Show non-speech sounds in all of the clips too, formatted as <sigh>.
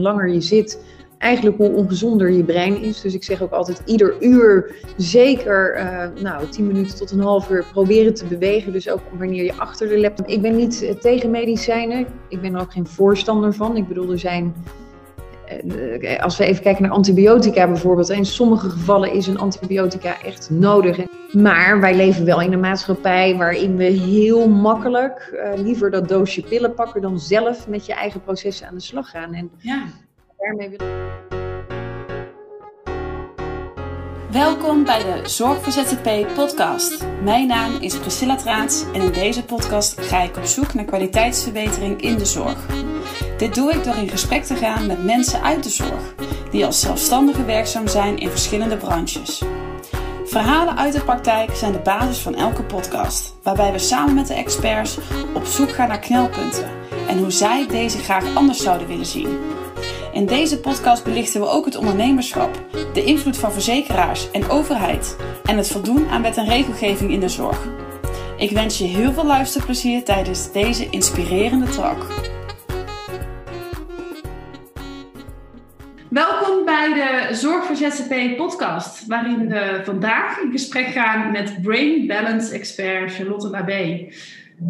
langer je zit, eigenlijk hoe ongezonder je brein is. Dus ik zeg ook altijd ieder uur zeker uh, nou, 10 minuten tot een half uur proberen te bewegen. Dus ook wanneer je achter de laptop... Ik ben niet tegen medicijnen. Ik ben er ook geen voorstander van. Ik bedoel, er zijn... Uh, als we even kijken naar antibiotica bijvoorbeeld. In sommige gevallen is een antibiotica echt nodig. Maar wij leven wel in een maatschappij waarin we heel makkelijk uh, liever dat doosje pillen pakken dan zelf met je eigen processen aan de slag gaan. En ja. daarmee willen. Welkom bij de Zorg voor ZZP podcast. Mijn naam is Priscilla Traats en in deze podcast ga ik op zoek naar kwaliteitsverbetering in de zorg. Dit doe ik door in gesprek te gaan met mensen uit de zorg, die als zelfstandigen werkzaam zijn in verschillende branches. Verhalen uit de praktijk zijn de basis van elke podcast, waarbij we samen met de experts op zoek gaan naar knelpunten en hoe zij deze graag anders zouden willen zien. In deze podcast belichten we ook het ondernemerschap, de invloed van verzekeraars en overheid en het voldoen aan wet en regelgeving in de zorg. Ik wens je heel veel luisterplezier tijdens deze inspirerende talk. Welkom bij de Zorg voor ZZP podcast, waarin we vandaag in gesprek gaan met Brain Balance expert Charlotte Labé.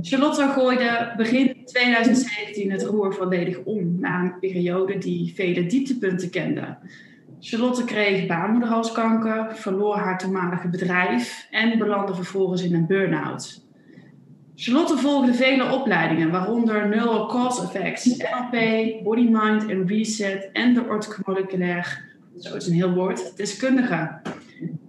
Charlotte gooide begin 2017 het roer volledig om na een periode die vele dieptepunten kende. Charlotte kreeg baarmoederhalskanker, verloor haar toenmalige bedrijf en belandde vervolgens in een burn-out. Charlotte volgde vele opleidingen, waaronder Neural Cause Effects, NLP, Body Mind en Reset en de orthomoleculair, zo is een heel woord, deskundige.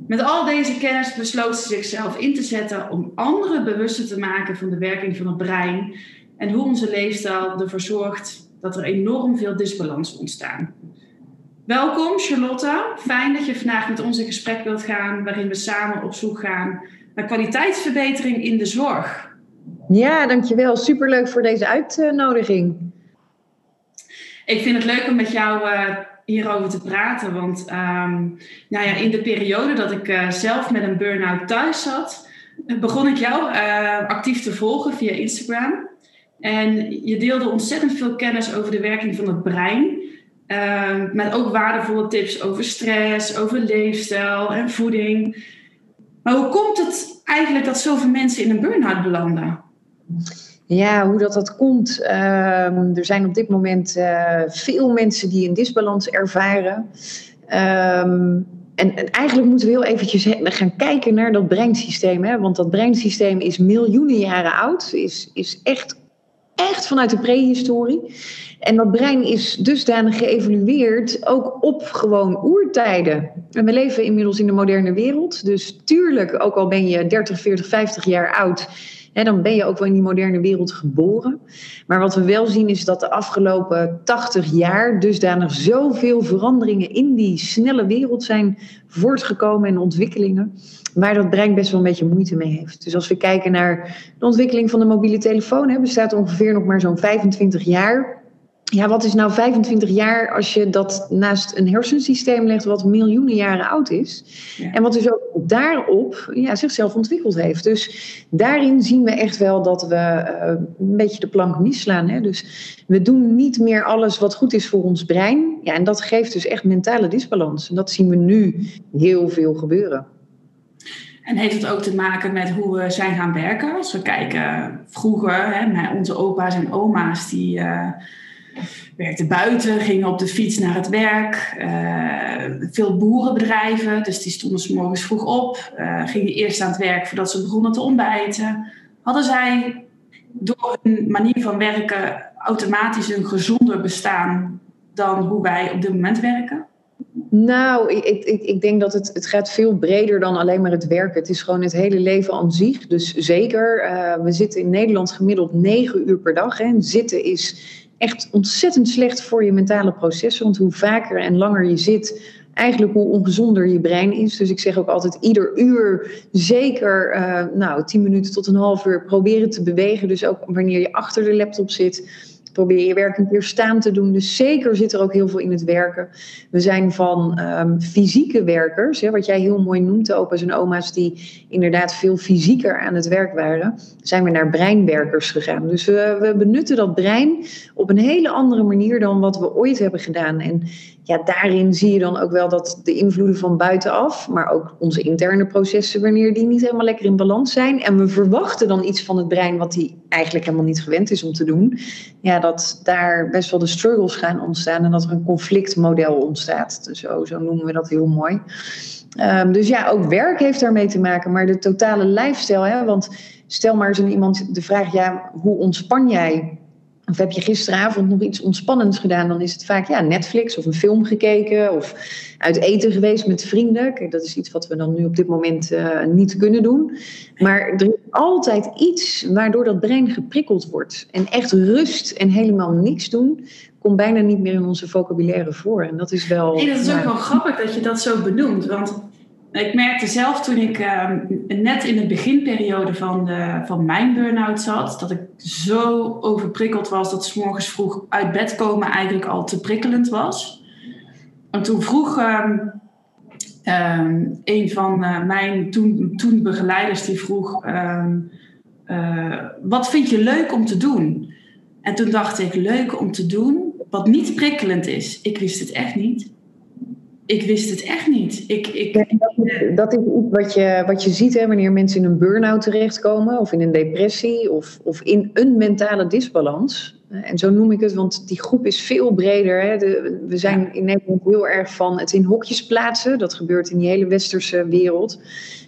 Met al deze kennis besloot ze zichzelf in te zetten om anderen bewuster te maken van de werking van het brein en hoe onze leefstijl ervoor zorgt dat er enorm veel disbalans ontstaan. Welkom Charlotte, fijn dat je vandaag met ons in gesprek wilt gaan waarin we samen op zoek gaan naar kwaliteitsverbetering in de zorg. Ja, dankjewel. Superleuk voor deze uitnodiging. Ik vind het leuk om met jou uh, hierover te praten. Want um, nou ja, in de periode dat ik uh, zelf met een burn-out thuis zat, begon ik jou uh, actief te volgen via Instagram. En je deelde ontzettend veel kennis over de werking van het brein. Ehm, met ook waardevolle tips over stress, over leefstijl en voeding. Maar hoe komt het eigenlijk dat zoveel mensen in een burn-out belanden? Ja, hoe dat, dat komt. Ehm, er zijn op dit moment uh, veel mensen die een disbalans ervaren. Um, en, en, eigenlijk moeten we heel eventjes gaan kijken naar dat breinsysteem. Hè? Want dat breinsysteem is miljoenen jaren oud. Is, is echt, echt vanuit de prehistorie. En dat brein is dusdanig geëvolueerd, ook op gewoon oertijden. En we leven inmiddels in de moderne wereld. Dus tuurlijk, ook al ben je 30, 40, 50 jaar oud dan ben je ook wel in die moderne wereld geboren. Maar wat we wel zien is dat de afgelopen 80 jaar dusdanig zoveel veranderingen in die snelle wereld zijn voortgekomen en ontwikkelingen, waar dat brein best wel een beetje moeite mee heeft. Dus als we kijken naar de ontwikkeling van de mobiele telefoon, hè, bestaat ongeveer nog maar zo'n 25 jaar ja, wat is nou 25 jaar als je dat naast een hersensysteem legt wat miljoenen jaren oud is? En wat dus ook daarop ja, zichzelf ontwikkeld heeft. Dus daarin zien we echt wel dat we uh, een beetje de plank misslaan. Hè? Dus we doen niet meer alles wat goed is voor ons brein. Ja, en dat geeft dus echt mentale disbalans. En dat zien we nu heel veel gebeuren. En heeft het ook te maken met hoe we zijn gaan werken? Als we kijken vroeger, hè, onze opa's en oma's die... Uh, werkte buiten, gingen op de fiets naar het werk. Uh, veel boerenbedrijven, dus die stonden s morgens vroeg op, uh, gingen eerst aan het werk voordat ze begonnen te ontbijten. Hadden zij door hun manier van werken automatisch een gezonder bestaan dan hoe wij op dit moment werken? Nou, ik, ik, ik denk dat het, het gaat veel breder dan alleen maar het werken. Het is gewoon het hele leven aan zich. Dus zeker, uh, we zitten in Nederland gemiddeld negen uur per dag. Hè. Zitten is echt ontzettend slecht voor je mentale processen. Want hoe vaker en langer je zit, eigenlijk hoe ongezonder je brein is. Dus ik zeg ook altijd ieder uur zeker uh, nou, 10 minuten tot een half uur proberen te bewegen. Dus ook wanneer je achter de laptop zit, probeer je werk een keer staan te doen. Dus zeker zit er ook heel veel in het werken. We zijn van ehm, fysieke werkers, hè, wat jij heel mooi noemt, opa's en oma's die inderdaad veel fysieker aan het werk waren, zijn we naar breinwerkers gegaan. Dus we, we benutten dat brein op een hele andere manier dan wat we ooit hebben gedaan. En ja, daarin zie je dan ook wel dat de invloeden van buitenaf, maar ook onze interne processen, wanneer die niet helemaal lekker in balans zijn. En we verwachten dan iets van het brein wat die eigenlijk helemaal niet gewend is om te doen. Ja, dat daar best wel de struggles gaan ontstaan en dat er een conflictmodel ontstaat. Dus zo, zo noemen we dat heel mooi. Um, dus ja, ook werk heeft daarmee te maken, maar de totale lifestyle. Hè, want stel maar eens aan iemand de vraag, ja, hoe ontspan jij? Of heb je gisteravond nog iets ontspannends gedaan? Dan is het vaak ja, Netflix of een film gekeken of uit eten geweest met vrienden. Kijk, dat is iets wat we dan nu op dit moment uh, niet kunnen doen. Maar er is altijd iets waardoor dat brein geprikkeld wordt. En echt rust en helemaal niks doen komt bijna niet meer in onze vocabulaire voor. En dat is wel. Nee, dat is ook wel grappig dat je dat zo benoemt. Want ik merkte zelf toen ik uh, net in de beginperiode van, de, van mijn burn-out zat, dat ik zo overprikkeld was dat s morgens vroeg uit bed komen eigenlijk al te prikkelend was. En toen vroeg um, um, een van uh, mijn toen, toen begeleiders, die vroeg, uh, wat vind je leuk om te doen? En toen dacht ik, leuk om te doen, wat niet prikkelend is. Ik wist het echt niet ik wist het echt niet. Ik, ik, dat, is, dat, is, iets wat je, wat je ziet hè, wanneer mensen in een burn-out terechtkomen, of in een depressie, of, of in een mentale disbalans. En zo noem ik het, want die groep is veel breder. Hè. De, we zijn in Nederland heel erg van het in hokjes plaatsen. Dat gebeurt in die hele westerse wereld.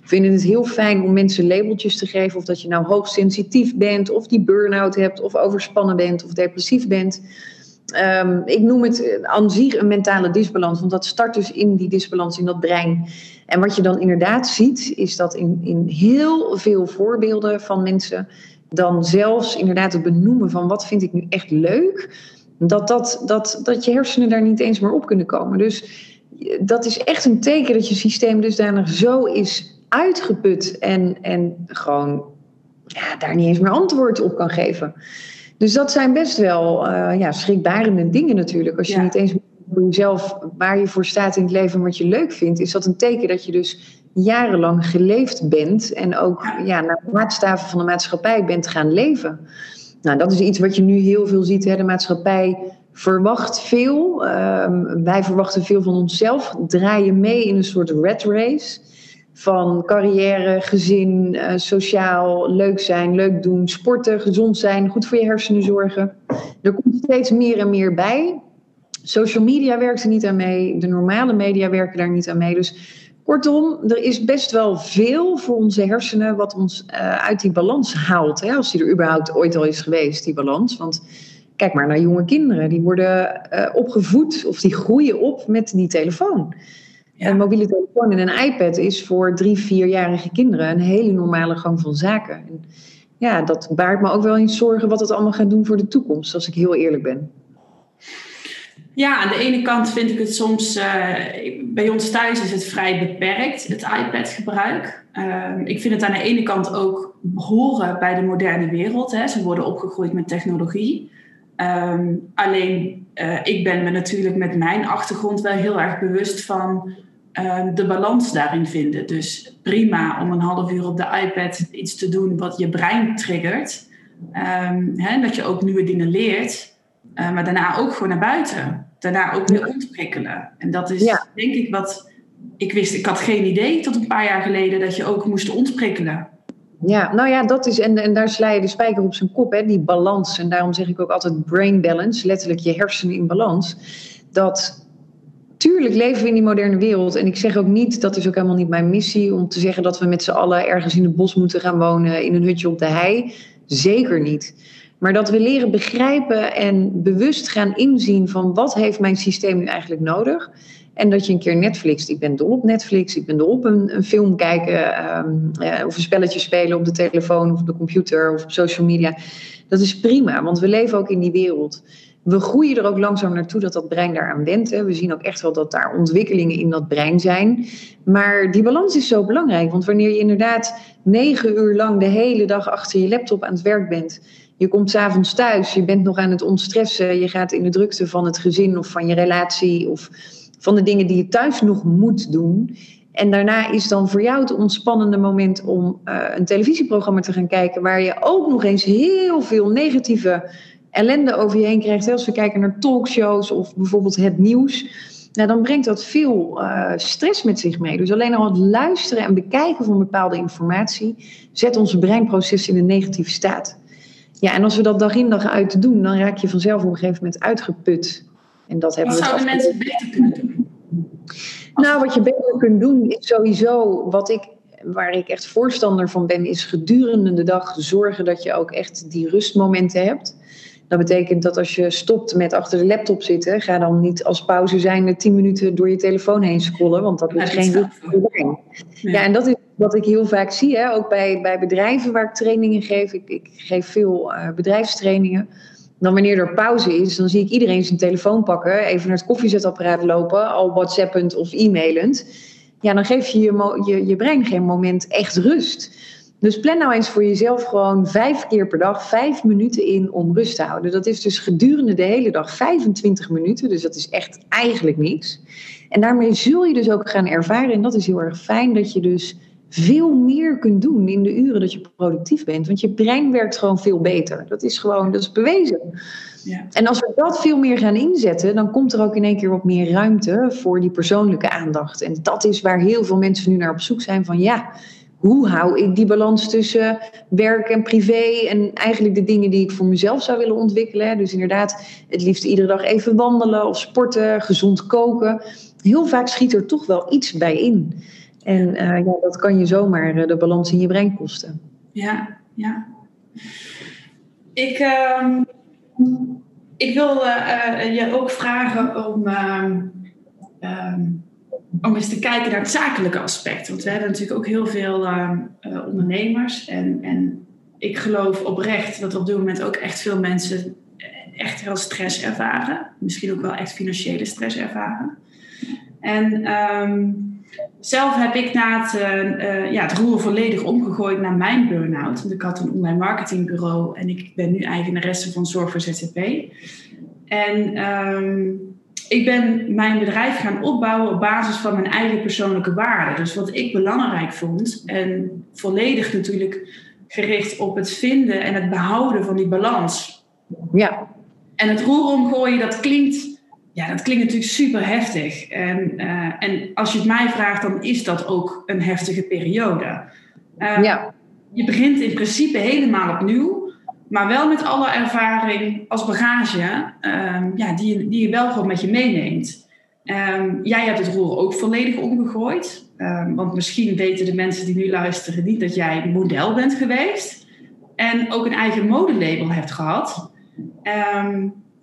We vinden het heel fijn om mensen labeltjes te geven. Of dat je nou hoogsensitief bent, of die burn-out hebt, of overspannen bent, of depressief bent. Um, ik noem het aan zich een mentale disbalans, want dat start dus in die disbalans in dat brein. En wat je dan inderdaad ziet, is dat in, in heel veel voorbeelden van mensen dan zelfs inderdaad het benoemen van wat vind ik nu echt leuk, dat, dat, dat, dat je hersenen daar niet eens meer op kunnen komen. Dus dat is echt een teken dat je systeem dusdanig zo is uitgeput en, en gewoon ja, daar niet eens meer antwoord op kan geven. Dus dat zijn best wel uh, ja, schrikbarende dingen natuurlijk. Als je niet eens voor jezelf waar je voor staat in het leven en wat je leuk vindt, is dat een teken dat je dus jarenlang geleefd bent en ook ja, naar maatstaven van de maatschappij bent gaan leven. Nou, dat is iets wat je nu heel veel ziet. Hè. De maatschappij verwacht veel. Um, wij verwachten veel van onszelf. Draaien mee in een soort red race van carrière, gezin, uh, sociaal, leuk zijn, leuk doen, sporten, gezond zijn, goed voor je hersenen zorgen. Er komt steeds meer en meer bij. Social media werkt er niet aan mee, de normale media werken daar niet aan mee. Dus kortom, er is best wel veel voor onze hersenen wat ons uh, uit die balans haalt. Hè, als die er überhaupt ooit al is geweest, die balans. Want kijk maar naar jonge kinderen, die worden uh, opgevoed of die groeien op met die telefoon. Een mobiele telefoon en een iPad is voor drie, vierjarige kinderen een hele normale gang van zaken. En ja, dat baart me ook wel eens zorgen wat het allemaal gaat doen voor de toekomst, als ik heel eerlijk ben. Ja, aan de ene kant vind ik het soms, uh, bij ons thuis is het vrij beperkt, het iPad-gebruik. Uh, ik vind het aan de ene kant ook horen bij de moderne wereld. Hè. Ze worden opgegroeid met technologie. Um, alleen, uh, ik ben me natuurlijk met mijn achtergrond wel heel erg bewust van Ehm, de balans daarin vinden. Dus prima om een half uur op de iPad iets te doen wat je brein triggert. Um, hè, dat je ook nieuwe dingen leert. Uh, maar daarna ook gewoon naar buiten. Daarna ook weer ontwikkelen. En dat is denk ik wat ik wist. Ik had geen idee tot een paar jaar geleden dat je ook moest ontprikkelen. Ja, nou ja, dat is, en, en daar sla je de spijker op zijn kop, hè, die balans. En daarom zeg ik ook altijd brain balance, letterlijk je hersenen in balans. Dat tuurlijk leven we in die moderne wereld. En ik zeg ook niet, dat is ook helemaal niet mijn missie, om te zeggen dat we met z'n allen ergens in het bos moeten gaan wonen, in een hutje op de hei. Zeker niet. Maar dat we leren begrijpen en bewust gaan inzien van wat heeft mijn systeem nu eigenlijk nodig. En dat je een keer Netflix, ik ben dol op Netflix, ik ben dol op een, film kijken um, of een spelletje spelen op de telefoon of op de computer of op social media. Dat is prima, want we leven ook in die wereld we groeien er ook langzaam naartoe dat dat brein daaraan went. Hè. We zien ook echt wel dat daar ontwikkelingen in dat brein zijn. Maar die balans is zo belangrijk. Want wanneer je inderdaad negen uur lang de hele dag achter je laptop aan het werk bent. Je komt s'avonds thuis, je bent nog aan het ontstressen, je gaat in de drukte van het gezin of van je relatie of van de dingen die je thuis nog moet doen. En daarna is dan voor jou het ontspannende moment om uh, een televisieprogramma te gaan kijken, waar je ook nog eens heel veel negatieve ellende over je heen krijgt. Als we kijken naar talkshows of bijvoorbeeld het nieuws, nou, dan brengt dat veel uh, stress met zich mee. Dus alleen al het luisteren en bekijken van bepaalde informatie zet onze breinproces in een negatieve staat. Ja, en als we dat dag in dag uit doen, dan raak je vanzelf op een gegeven moment uitgeput. En dat hebben wat zouden mensen beter kunnen doen? Nou, wat je beter kunt doen is sowieso, wat ik, waar ik echt voorstander van ben, is gedurende de dag zorgen dat je ook echt die rustmomenten hebt. Dat betekent dat als je stopt met achter de laptop zitten, ga dan niet als pauze zijn 10 minuten door je telefoon heen scrollen, want dat is geen goed Ja, en dat is wat ik heel vaak zie, hè, ook bij, bij bedrijven waar ik trainingen geef. Ik, ik geef veel uh, bedrijfstrainingen. Dan wanneer er pauze is, dan zie ik iedereen zijn telefoon pakken, even naar het koffiezetapparaat lopen, al whatsappend of e-mailend. Ja, dan geef je je, je je brein geen moment echt rust. Dus plan nou eens voor jezelf gewoon vijf keer per dag vijf minuten in om rust te houden. Dat is dus gedurende de hele dag 25 minuten, dus dat is echt eigenlijk niks. En daarmee zul je dus ook gaan ervaren, en dat is heel erg fijn, dat je dus veel meer kunt doen in de uren dat je productief bent. Want je brein werkt gewoon veel beter. Dat is gewoon, dat is bewezen. Ja. En als we dat veel meer gaan inzetten, dan komt er ook in één keer wat meer ruimte voor die persoonlijke aandacht. En dat is waar heel veel mensen nu naar op zoek zijn van ja, hoe hou ik die balans tussen werk en privé en eigenlijk de dingen die ik voor mezelf zou willen ontwikkelen. Dus inderdaad, het liefst iedere dag even wandelen of sporten, gezond koken. Heel vaak schiet er toch wel iets bij in. En uh, ja, dat kan je zomaar uh, de balans in je brein kosten. Ja, ja. Ik, uh, ik wil uh, je ook vragen om, ehm, ehm, om eens te kijken naar het zakelijke aspect. Want we hebben natuurlijk ook heel veel ehm, ondernemers. En, en ik geloof oprecht dat op dit moment ook echt veel mensen echt heel stress ervaren. Misschien ook wel echt financiële stress ervaren. En zelf heb ik na het, uh, ja, het roer volledig omgegooid naar mijn burn-out. Want ik had een online marketingbureau en ik ben nu eigenaresse van Zorg voor ZZP. En um, ik ben mijn bedrijf gaan opbouwen op basis van mijn eigen persoonlijke waarden. Dus wat ik belangrijk vond en volledig natuurlijk gericht op het vinden en het behouden van die balans. Ja. En het roer omgooien, dat klinkt ja, dat klinkt natuurlijk super heftig. En, uh, en als je het mij vraagt, dan is dat ook een heftige periode. Uh, ja. Je begint in principe helemaal opnieuw, maar wel met alle ervaring als bagage, uh, ja, die, die je wel gewoon met je meeneemt. Ehm, jij hebt het roer ook volledig omgegooid. Ehm, want misschien weten de mensen die nu luisteren niet dat jij model bent geweest. En ook een eigen modelabel hebt gehad.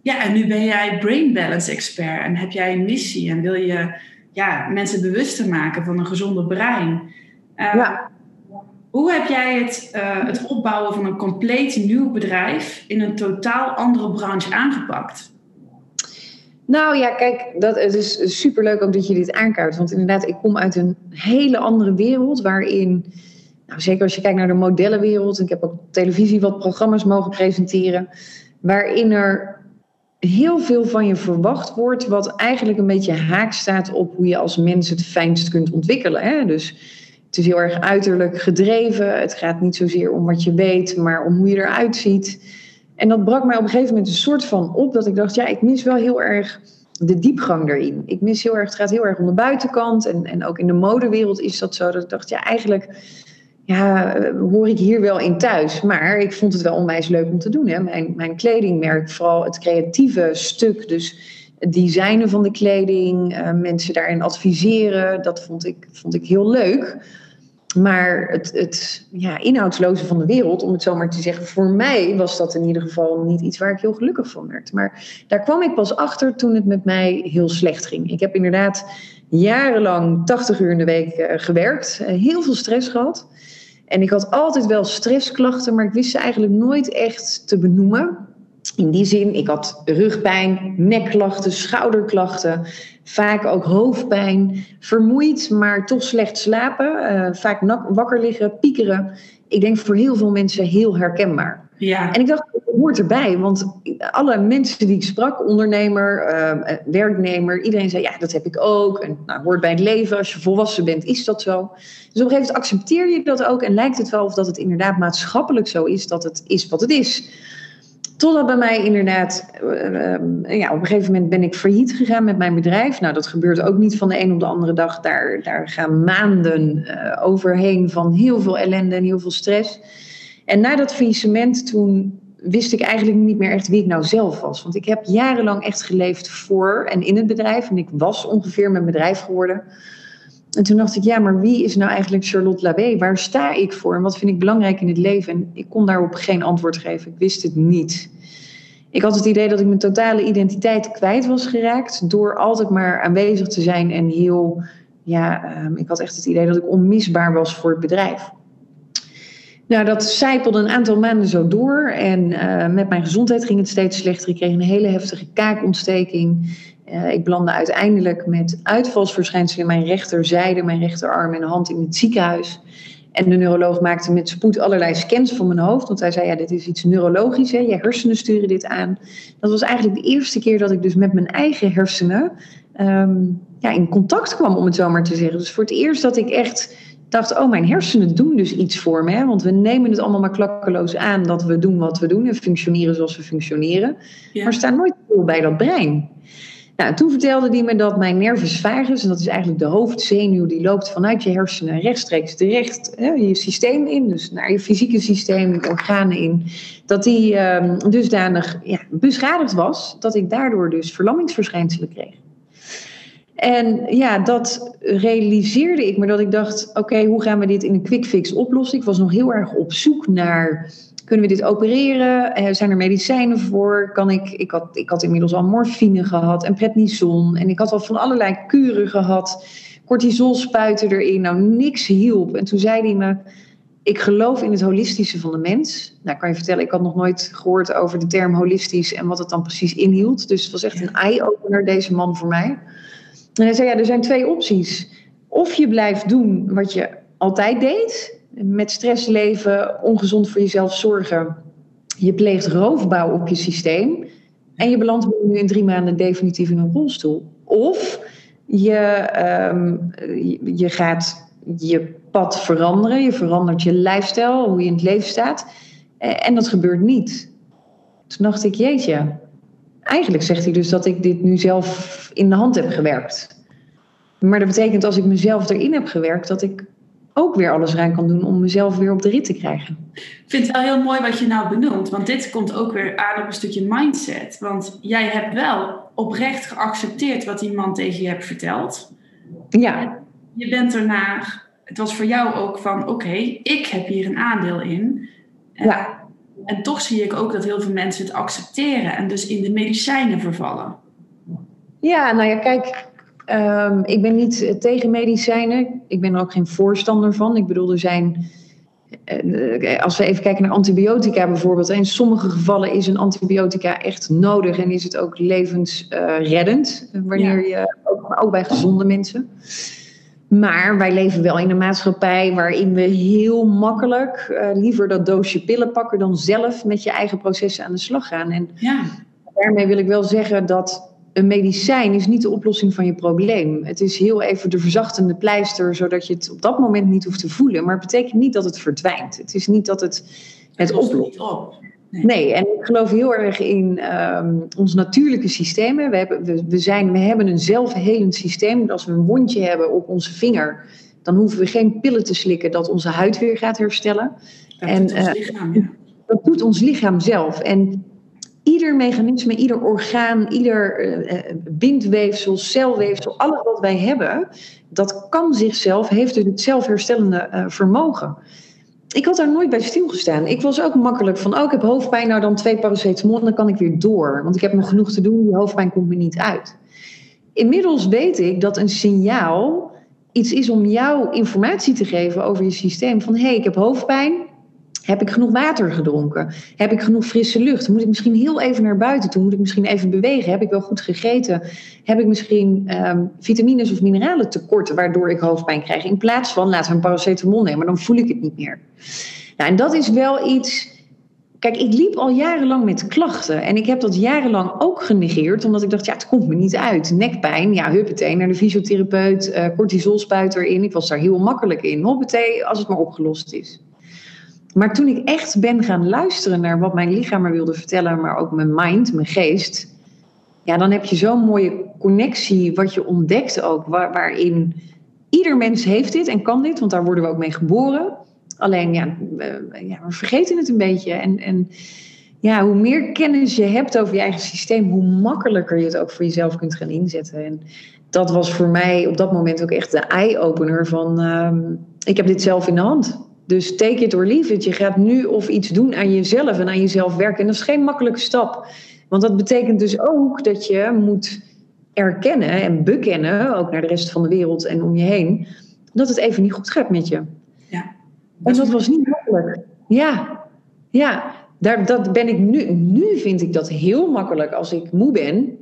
Ja, en nu ben jij brain balance expert en heb jij een missie en wil je ja, mensen bewuster maken van een gezonder brein. Ja. Hoe heb jij het, uh, het opbouwen van een compleet nieuw bedrijf in een totaal andere branche aangepakt? Nou ja, kijk, dat, het is superleuk ook dat je dit aankaart. Want inderdaad, ik kom uit een hele andere wereld waarin, nou, zeker als je kijkt naar de modellenwereld, ik heb ook op televisie wat programma's mogen presenteren, waarin er heel veel van je verwacht wordt, wat eigenlijk een beetje haak staat op hoe je als mens het fijnst kunt ontwikkelen. Hè? Dus het is heel erg uiterlijk gedreven. Het gaat niet zozeer om wat je weet, maar om hoe je eruit ziet. En dat brak mij op een gegeven moment een soort van op dat ik dacht, ja, ik mis wel heel erg de diepgang erin. Ik mis heel erg, het gaat heel erg om de buitenkant. En, en ook in de modewereld is dat zo. Dat ik dacht, ja, eigenlijk ja, eh, hoor ik hier wel in thuis. Maar ik vond het wel onwijs leuk om te doen. Hè. Mijn, mijn kledingmerk, vooral het creatieve stuk. Dus het designen van de kleding, uh, mensen daarin adviseren. Dat vond ik, vond ik heel leuk. Maar het, het ja, inhoudsloze van de wereld, om het zo maar te zeggen, voor mij was dat in ieder geval niet iets waar ik heel gelukkig van werd. Maar daar kwam ik pas achter toen het met mij heel slecht ging. Ik heb inderdaad jarenlang 80 uur in de week uh, gewerkt, heel veel stress gehad. En ik had altijd wel stressklachten, maar ik wist ze eigenlijk nooit echt te benoemen. In die zin, ik had rugpijn, nekklachten, schouderklachten, vaak ook hoofdpijn, vermoeid, maar toch slecht slapen, uh, vaak wakker liggen, piekeren. Ik denk voor heel veel mensen heel herkenbaar. Ja. En ik dacht, het hoort erbij. Want alle mensen die ik sprak, ondernemer, uh, werknemer, iedereen zei, ja, dat heb ik ook. En nou, hoort bij het leven. Als je volwassen bent, is dat zo. Dus op een gegeven moment accepteer je dat ook. En lijkt het wel of dat het inderdaad maatschappelijk zo is, dat het is wat het is. Totdat bij mij inderdaad, uh, ja, op een gegeven moment ben ik failliet gegaan met mijn bedrijf. Nou, dat gebeurt ook niet van de een op de andere dag. Daar, daar gaan maanden uh, overheen van heel veel ellende en heel veel stress. En na dat faillissement, toen wist ik eigenlijk niet meer echt wie ik nou zelf was. Want ik heb jarenlang echt geleefd voor en in het bedrijf. En ik was ongeveer mijn bedrijf geworden. En toen dacht ik, ja, maar wie is nou eigenlijk Charlotte Labé? Waar sta ik voor en wat vind ik belangrijk in het leven? En ik kon daarop geen antwoord geven. Ik wist het niet. Ik had het idee dat ik mijn totale identiteit kwijt was geraakt door altijd maar aanwezig te zijn en heel, ja, ehm, ik had echt het idee dat ik onmisbaar was voor het bedrijf. Nou, dat zijpelde een aantal maanden zo door. En uh, met mijn gezondheid ging het steeds slechter. Ik kreeg een hele heftige kaakontsteking. Uh, ik belandde uiteindelijk met uitvalsverschijnselen in mijn rechterzijde, mijn rechterarm en hand in het ziekenhuis. En de neuroloog maakte met spoed allerlei scans van mijn hoofd. Want hij zei, ja, dit is iets neurologisch, hè? je hersenen sturen dit aan. Dat was eigenlijk de eerste keer dat ik dus met mijn eigen hersenen um, ja, in contact kwam, om het zo maar te zeggen. Dus voor het eerst dat ik echt dacht, oh, mijn hersenen doen dus iets voor me. Hè? Want we nemen het allemaal maar klakkeloos aan dat we doen wat we doen en functioneren zoals we functioneren. Ja. Maar staan nooit stil bij dat brein. Nou, toen vertelde hij me dat mijn nervus vagus, en dat is eigenlijk de hoofdzenuw, die loopt vanuit je hersenen rechtstreeks terecht hè, je systeem in, dus naar je fysieke systeem, organen in, dat die uh, dusdanig ja, beschadigd was, dat ik daardoor dus verlammingsverschijnselen kreeg. En ja, dat realiseerde ik me dat ik dacht: oké, hoe gaan we dit in een quick fix oplossen? Ik was nog heel erg op zoek naar. Kunnen we dit opereren? Eh, zijn er medicijnen voor? Kan ik, ik, had, ik had inmiddels al morfine gehad en prednison. En ik had al van allerlei kuren gehad. Cortisol spuiten erin. Nou, niks hielp. En toen zei hij me: Ik geloof in het holistische van de mens. Nou, kan je vertellen, ik had nog nooit gehoord over de term holistisch en wat het dan precies inhield. Dus het was echt een eye-opener, deze man voor mij. En hij zei, ja, er zijn twee opties. Of je blijft doen wat je altijd deed, met stress leven, ongezond voor jezelf zorgen. Je pleegt roofbouw op je systeem en je belandt nu in drie maanden definitief in een rolstoel. Of je, um, je, gaat je pad veranderen, je verandert je lifestyle, hoe je in het leven staat. En dat gebeurt niet. Toen dacht ik, jeetje, eigenlijk zegt hij dus dat ik dit nu zelf in de hand heb gewerkt. Maar dat betekent als ik mezelf erin heb gewerkt, dat ik ook weer alles eraan kan doen om mezelf weer op de rit te krijgen. Ik vind het wel heel mooi wat je nou benoemt, want dit komt ook weer aan op een stukje mindset. Want jij hebt wel oprecht geaccepteerd wat die man tegen je hebt verteld. Ja. je bent erna, het was voor jou ook van: oké, ik heb hier een aandeel in. ja. En toch zie ik ook dat heel veel mensen het accepteren en dus in de medicijnen vervallen. Ja, nou ja, kijk, um, ik ben niet tegen medicijnen. Ik ben er ook geen voorstander van. Ik bedoel, er zijn. Uh, als we even kijken naar antibiotica bijvoorbeeld. In sommige gevallen is een antibiotica echt nodig en is het ook levensreddend. Wanneer ja. je, ook, ook bij gezonde mensen. Maar wij leven wel in een maatschappij waarin we heel makkelijk uh, liever dat doosje pillen pakken dan zelf met je eigen processen aan de slag gaan. En ja. daarmee wil ik wel zeggen dat een medicijn is niet de oplossing van je probleem. Het is heel even de verzachtende pleister, zodat je het op dat moment niet hoeft te voelen. Maar het betekent niet dat het verdwijnt. Het is niet dat het het, oplost. Op. Nee. nee. en ik geloof heel erg in um, ons natuurlijke systeem. We hebben, we, we, zijn, we hebben een zelfhelend systeem. Als we een wondje hebben op onze vinger, dan hoeven we geen pillen te slikken dat onze huid weer gaat herstellen. Dat en, doet ons uh, lichaam, ja. Dat doet ons lichaam zelf. En ieder mechanisme, ieder orgaan, ieder uh, bindweefsel, celweefsel, alles wat wij hebben, dat kan zichzelf, heeft dus het zelfherstellende uh, vermogen. Ik had daar nooit bij stilgestaan. Ik was ook makkelijk van, oh, ik heb hoofdpijn, nou dan twee paracetamol, dan kan ik weer door. Want ik heb nog genoeg te doen, die hoofdpijn komt me niet uit. Inmiddels weet ik dat een signaal iets is om jou informatie te geven over je systeem. Van hé, hey, ik heb hoofdpijn, heb ik genoeg water gedronken? Heb ik genoeg frisse lucht? Moet ik misschien heel even naar buiten toe? Moet ik misschien even bewegen? Heb ik wel goed gegeten? Heb ik misschien um, vitamines of mineralen tekort waardoor ik hoofdpijn krijg? In plaats van laten we een paracetamol nemen, dan voel ik het niet meer. Nou, en dat is wel iets. Kijk, ik liep al jarenlang met klachten. En ik heb dat jarenlang ook genegeerd. Omdat ik dacht, ja, het komt me niet uit. Nekpijn, ja, huppatee, naar de fysiotherapeut. Uh, cortisolspuit erin. Ik was daar heel makkelijk in. Hoppatee, als het maar opgelost is. Maar toen ik echt ben gaan luisteren naar wat mijn lichaam me wilde vertellen. Maar ook mijn mind, mijn geest. Ja, dan heb je zo'n mooie connectie. Wat je ontdekt ook. waarin ieder mens heeft dit en kan dit. Want daar worden we ook mee geboren. Alleen ja, we, ja, we vergeten het een beetje. En, en ja, hoe meer kennis je hebt over je eigen systeem, hoe makkelijker je het ook voor jezelf kunt gaan inzetten. En dat was voor mij op dat moment ook echt de eye-opener van ehm, ik heb dit zelf in de hand. Dus take it or leave it. Je gaat nu of iets doen aan jezelf en aan jezelf werken. En dat is geen makkelijke stap. Want dat betekent dus ook dat je moet erkennen en bekennen, ook naar de rest van de wereld en om je heen, dat het even niet goed gaat met je. En dat was niet makkelijk. Ja, ja. Daar, dat ben ik nu. Nu vind ik dat heel makkelijk als ik moe ben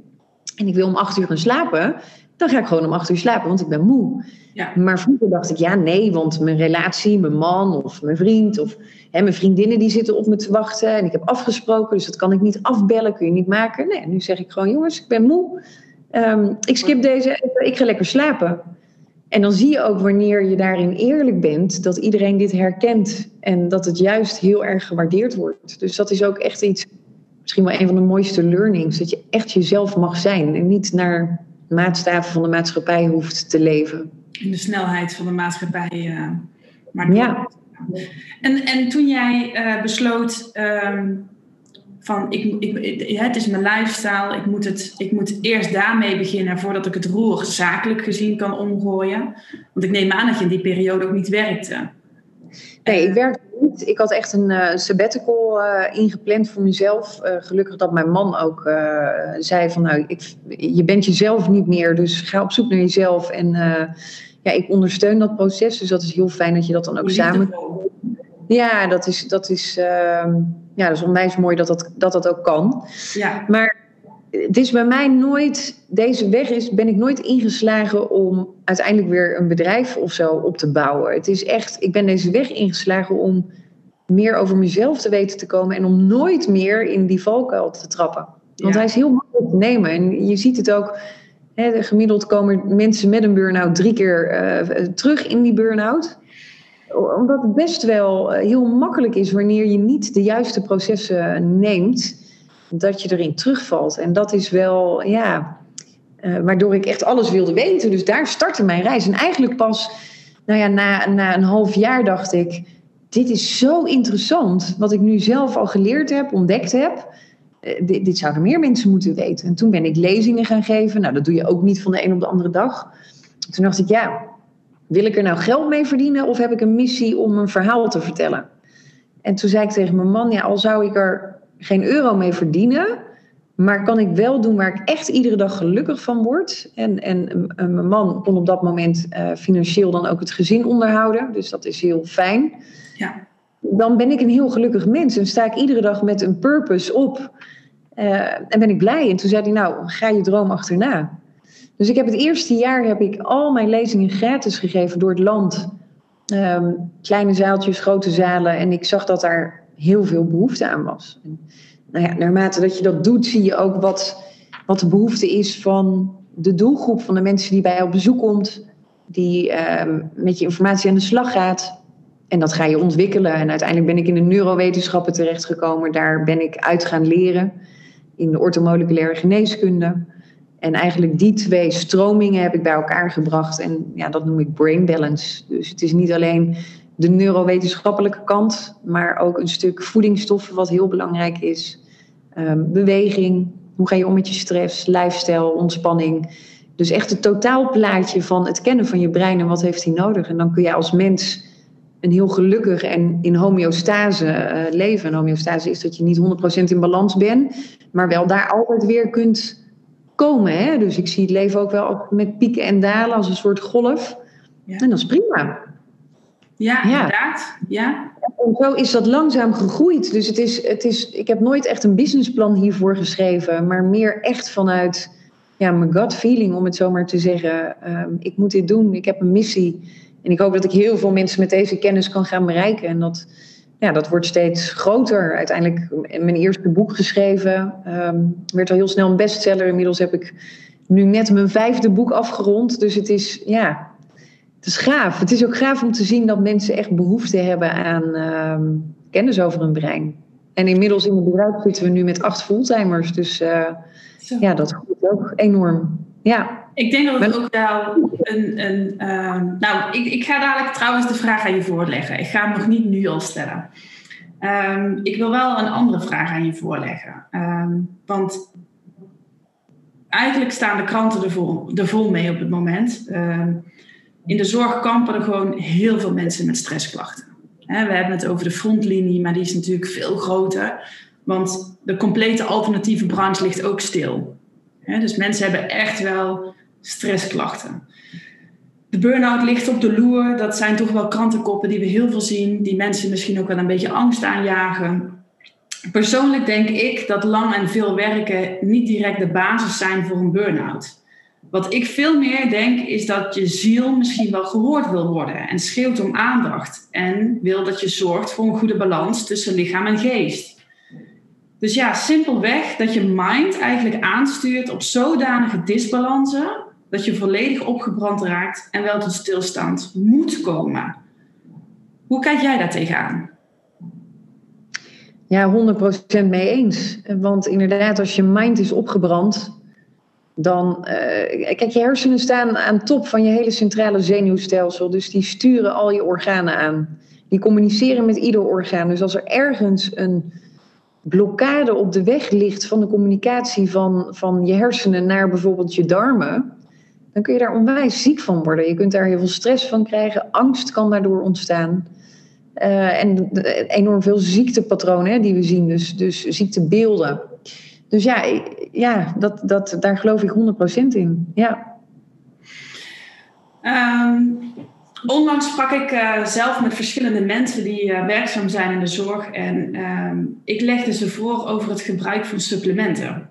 en ik wil om acht uur gaan slapen. Dan ga ik gewoon om acht uur slapen, want ik ben moe. Ja. Maar vroeger dacht ik, ja, nee, want mijn relatie, mijn man of mijn vriend of hè, mijn vriendinnen die zitten op me te wachten en ik heb afgesproken, dus dat kan ik niet afbellen, kun je niet maken. Nee, nu zeg ik gewoon, jongens, ik ben moe. Ehm, ik skip deze, ik ga lekker slapen. En dan zie je ook wanneer je daarin eerlijk bent, dat iedereen dit herkent en dat het juist heel erg gewaardeerd wordt. Dus dat is ook echt iets, misschien wel een van de mooiste learnings, dat je echt jezelf mag zijn en niet naar maatstaven van de maatschappij hoeft te leven. In de snelheid van de maatschappij. Uh, maar ja. En, en toen jij uh, besloot, ehm, van ik, ik, het is mijn lifestyle, ik moet, het, ik moet eerst daarmee beginnen voordat ik het roer zakelijk gezien kan omgooien. Want ik neem aan dat je in die periode ook niet werkte. Nee, ik werkte niet. Ik had echt een uh, sabbatical uh, ingepland voor mezelf. Uh, gelukkig dat mijn man ook zei van nou, ik, je bent jezelf niet meer, dus ga op zoek naar jezelf. En ja, ik ondersteun dat proces, dus dat is heel fijn dat je dat dan ook samen... Ja, dat is, dat is ehm, ja, dat is onwijs mooi dat dat, dat, dat ook kan. Ja. Maar het is bij mij nooit, deze weg is, ben ik nooit ingeslagen om uiteindelijk weer een bedrijf of zo op te bouwen. Het is echt, ik ben deze weg ingeslagen om meer over mezelf te weten te komen en om nooit meer in die valkuil te trappen. Want hij is heel makkelijk te nemen. En je ziet het ook, hè, gemiddeld komen mensen met een burn-out drie keer uh, terug in die burn-out omdat het best wel eh, heel makkelijk is wanneer je niet de juiste processen neemt, dat je erin terugvalt. En dat is wel, ja, uh, waardoor ik echt alles wilde weten. Dus daar startte mijn reis. En eigenlijk pas, nou ja, na, na een half jaar dacht ik, dit is zo interessant. Wat ik nu zelf al geleerd heb, ontdekt heb. Uh, dit, dit, zouden meer mensen moeten weten. En toen ben ik lezingen gaan geven. Nou, dat doe je ook niet van de een op de andere dag. Toen dacht ik, ja, wil ik er nou geld mee verdienen of heb ik een missie om een verhaal te vertellen? En toen zei ik tegen mijn man, ja, al zou ik er geen euro mee verdienen, maar kan ik wel doen waar ik echt iedere dag gelukkig van word. En, en mijn man kon op dat moment uh, financieel dan ook het gezin onderhouden, dus dat is heel fijn. Ja. Dan ben ik een heel gelukkig mens en sta ik iedere dag met een purpose op. Uh, en ben ik blij. En toen zei hij, nou, ga je droom achterna. Dus ik heb het eerste jaar heb ik al mijn lezingen gratis gegeven door het land. Ehm, kleine zaaltjes, grote zalen. En ik zag dat daar heel veel behoefte aan was. En, nou ja, naarmate dat je dat doet, zie je ook wat, wat de behoefte is van de doelgroep van de mensen die bij jou op bezoek komt. Die ehm, met je informatie aan de slag gaat. En dat ga je ontwikkelen. En uiteindelijk ben ik in de neurowetenschappen terechtgekomen. Daar ben ik uit gaan leren. In de ortomoleculaire geneeskunde. En eigenlijk die twee stromingen heb ik bij elkaar gebracht. En ja, dat noem ik brain balance. Dus het is niet alleen de neurowetenschappelijke kant, maar ook een stuk voedingsstoffen, wat heel belangrijk is. Ehm, beweging, hoe ga je om met je stress, lifestyle, ontspanning. Dus echt het totaalplaatje van het kennen van je brein en wat heeft hij nodig. En dan kun je als mens een heel gelukkig en in homeostase uh, leven. En homeostase is dat je niet 100% in balans bent, maar wel daar altijd weer kunt komen. Hè? Dus ik zie het leven ook wel met pieken en dalen als een soort golf. Ja. En dat is prima. Ja, inderdaad. Ja. En zo is dat langzaam gegroeid. Dus het is, het is, ik heb nooit echt een businessplan hiervoor geschreven, maar meer echt vanuit ja, mijn gut feeling, om het zo maar te zeggen. Ehm, ik moet dit doen, ik heb een missie. En ik hoop dat ik heel veel mensen met deze kennis kan gaan bereiken. En dat, ja, dat wordt steeds groter. Uiteindelijk mijn eerste boek geschreven. Um, werd al heel snel een bestseller. Inmiddels heb ik nu net mijn vijfde boek afgerond. Dus het is, ja, het is gaaf. Het is ook gaaf om te zien dat mensen echt behoefte hebben aan uh, kennis over hun brein. En inmiddels in het bedrijf zitten we nu met acht fulltimers. Dus uh, ja, dat groeit ook enorm. Ja. Ik denk dat het ook wel een. een uh, nou, ik, ik ga dadelijk trouwens de vraag aan je voorleggen. Ik ga hem nog niet nu al stellen. Um, ik wil wel een andere vraag aan je voorleggen. Um, want eigenlijk staan de kranten er vol, er vol mee op het moment. Um, in de zorg kampen er gewoon heel veel mensen met stressklachten. we hebben het over de frontlinie, maar die is natuurlijk veel groter. Want de complete alternatieve branche ligt ook stil. dus mensen hebben echt wel stressklachten. De burn-out ligt op de loer. Dat zijn toch wel krantenkoppen die we heel veel zien. Die mensen misschien ook wel een beetje angst aanjagen. Persoonlijk denk ik dat lang en veel werken niet direct de basis zijn voor een burn-out. Wat ik veel meer denk is dat je ziel misschien wel gehoord wil worden en schreeuwt om aandacht en wil dat je zorgt voor een goede balans tussen lichaam en geest. Dus ja, simpelweg dat je mind eigenlijk aanstuurt op zodanige disbalansen dat je volledig opgebrand raakt en wel tot stilstand moet komen. Hoe kijk jij daar tegenaan? Ja, 100% mee eens. Want inderdaad, als je mind is opgebrand, dan. Uh, kijk, je hersenen staan aan top van je hele centrale zenuwstelsel. Dus die sturen al je organen aan. Die communiceren met ieder orgaan. Dus als er ergens een blokkade op de weg ligt van de communicatie van, van je hersenen naar bijvoorbeeld je darmen, dan kun je daar onwijs ziek van worden. Je kunt daar heel veel stress van krijgen, angst kan daardoor ontstaan. Uh, en enorm veel ziektepatronen die we zien, dus, dus ziektebeelden. Dus ja, ja dat, dat, daar geloof ik 100% in. Ja. Um, onlangs sprak ik uh, zelf met verschillende mensen die uh, werkzaam zijn in de zorg. En um, ik legde ze voor over het gebruik van supplementen.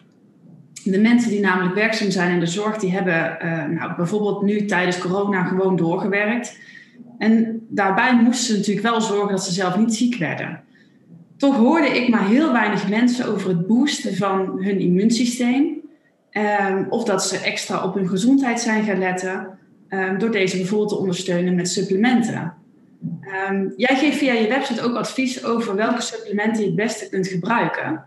De mensen die namelijk werkzaam zijn in de zorg, die hebben uh, nou, bijvoorbeeld nu tijdens corona gewoon doorgewerkt. En daarbij moesten ze natuurlijk wel zorgen dat ze zelf niet ziek werden. Toch hoorde ik maar heel weinig mensen over het boosten van hun immuunsysteem. Um, of dat ze extra op hun gezondheid zijn gaan letten. Um, door deze bijvoorbeeld te ondersteunen met supplementen. Um, jij geeft via je website ook advies over welke supplementen je het beste kunt gebruiken.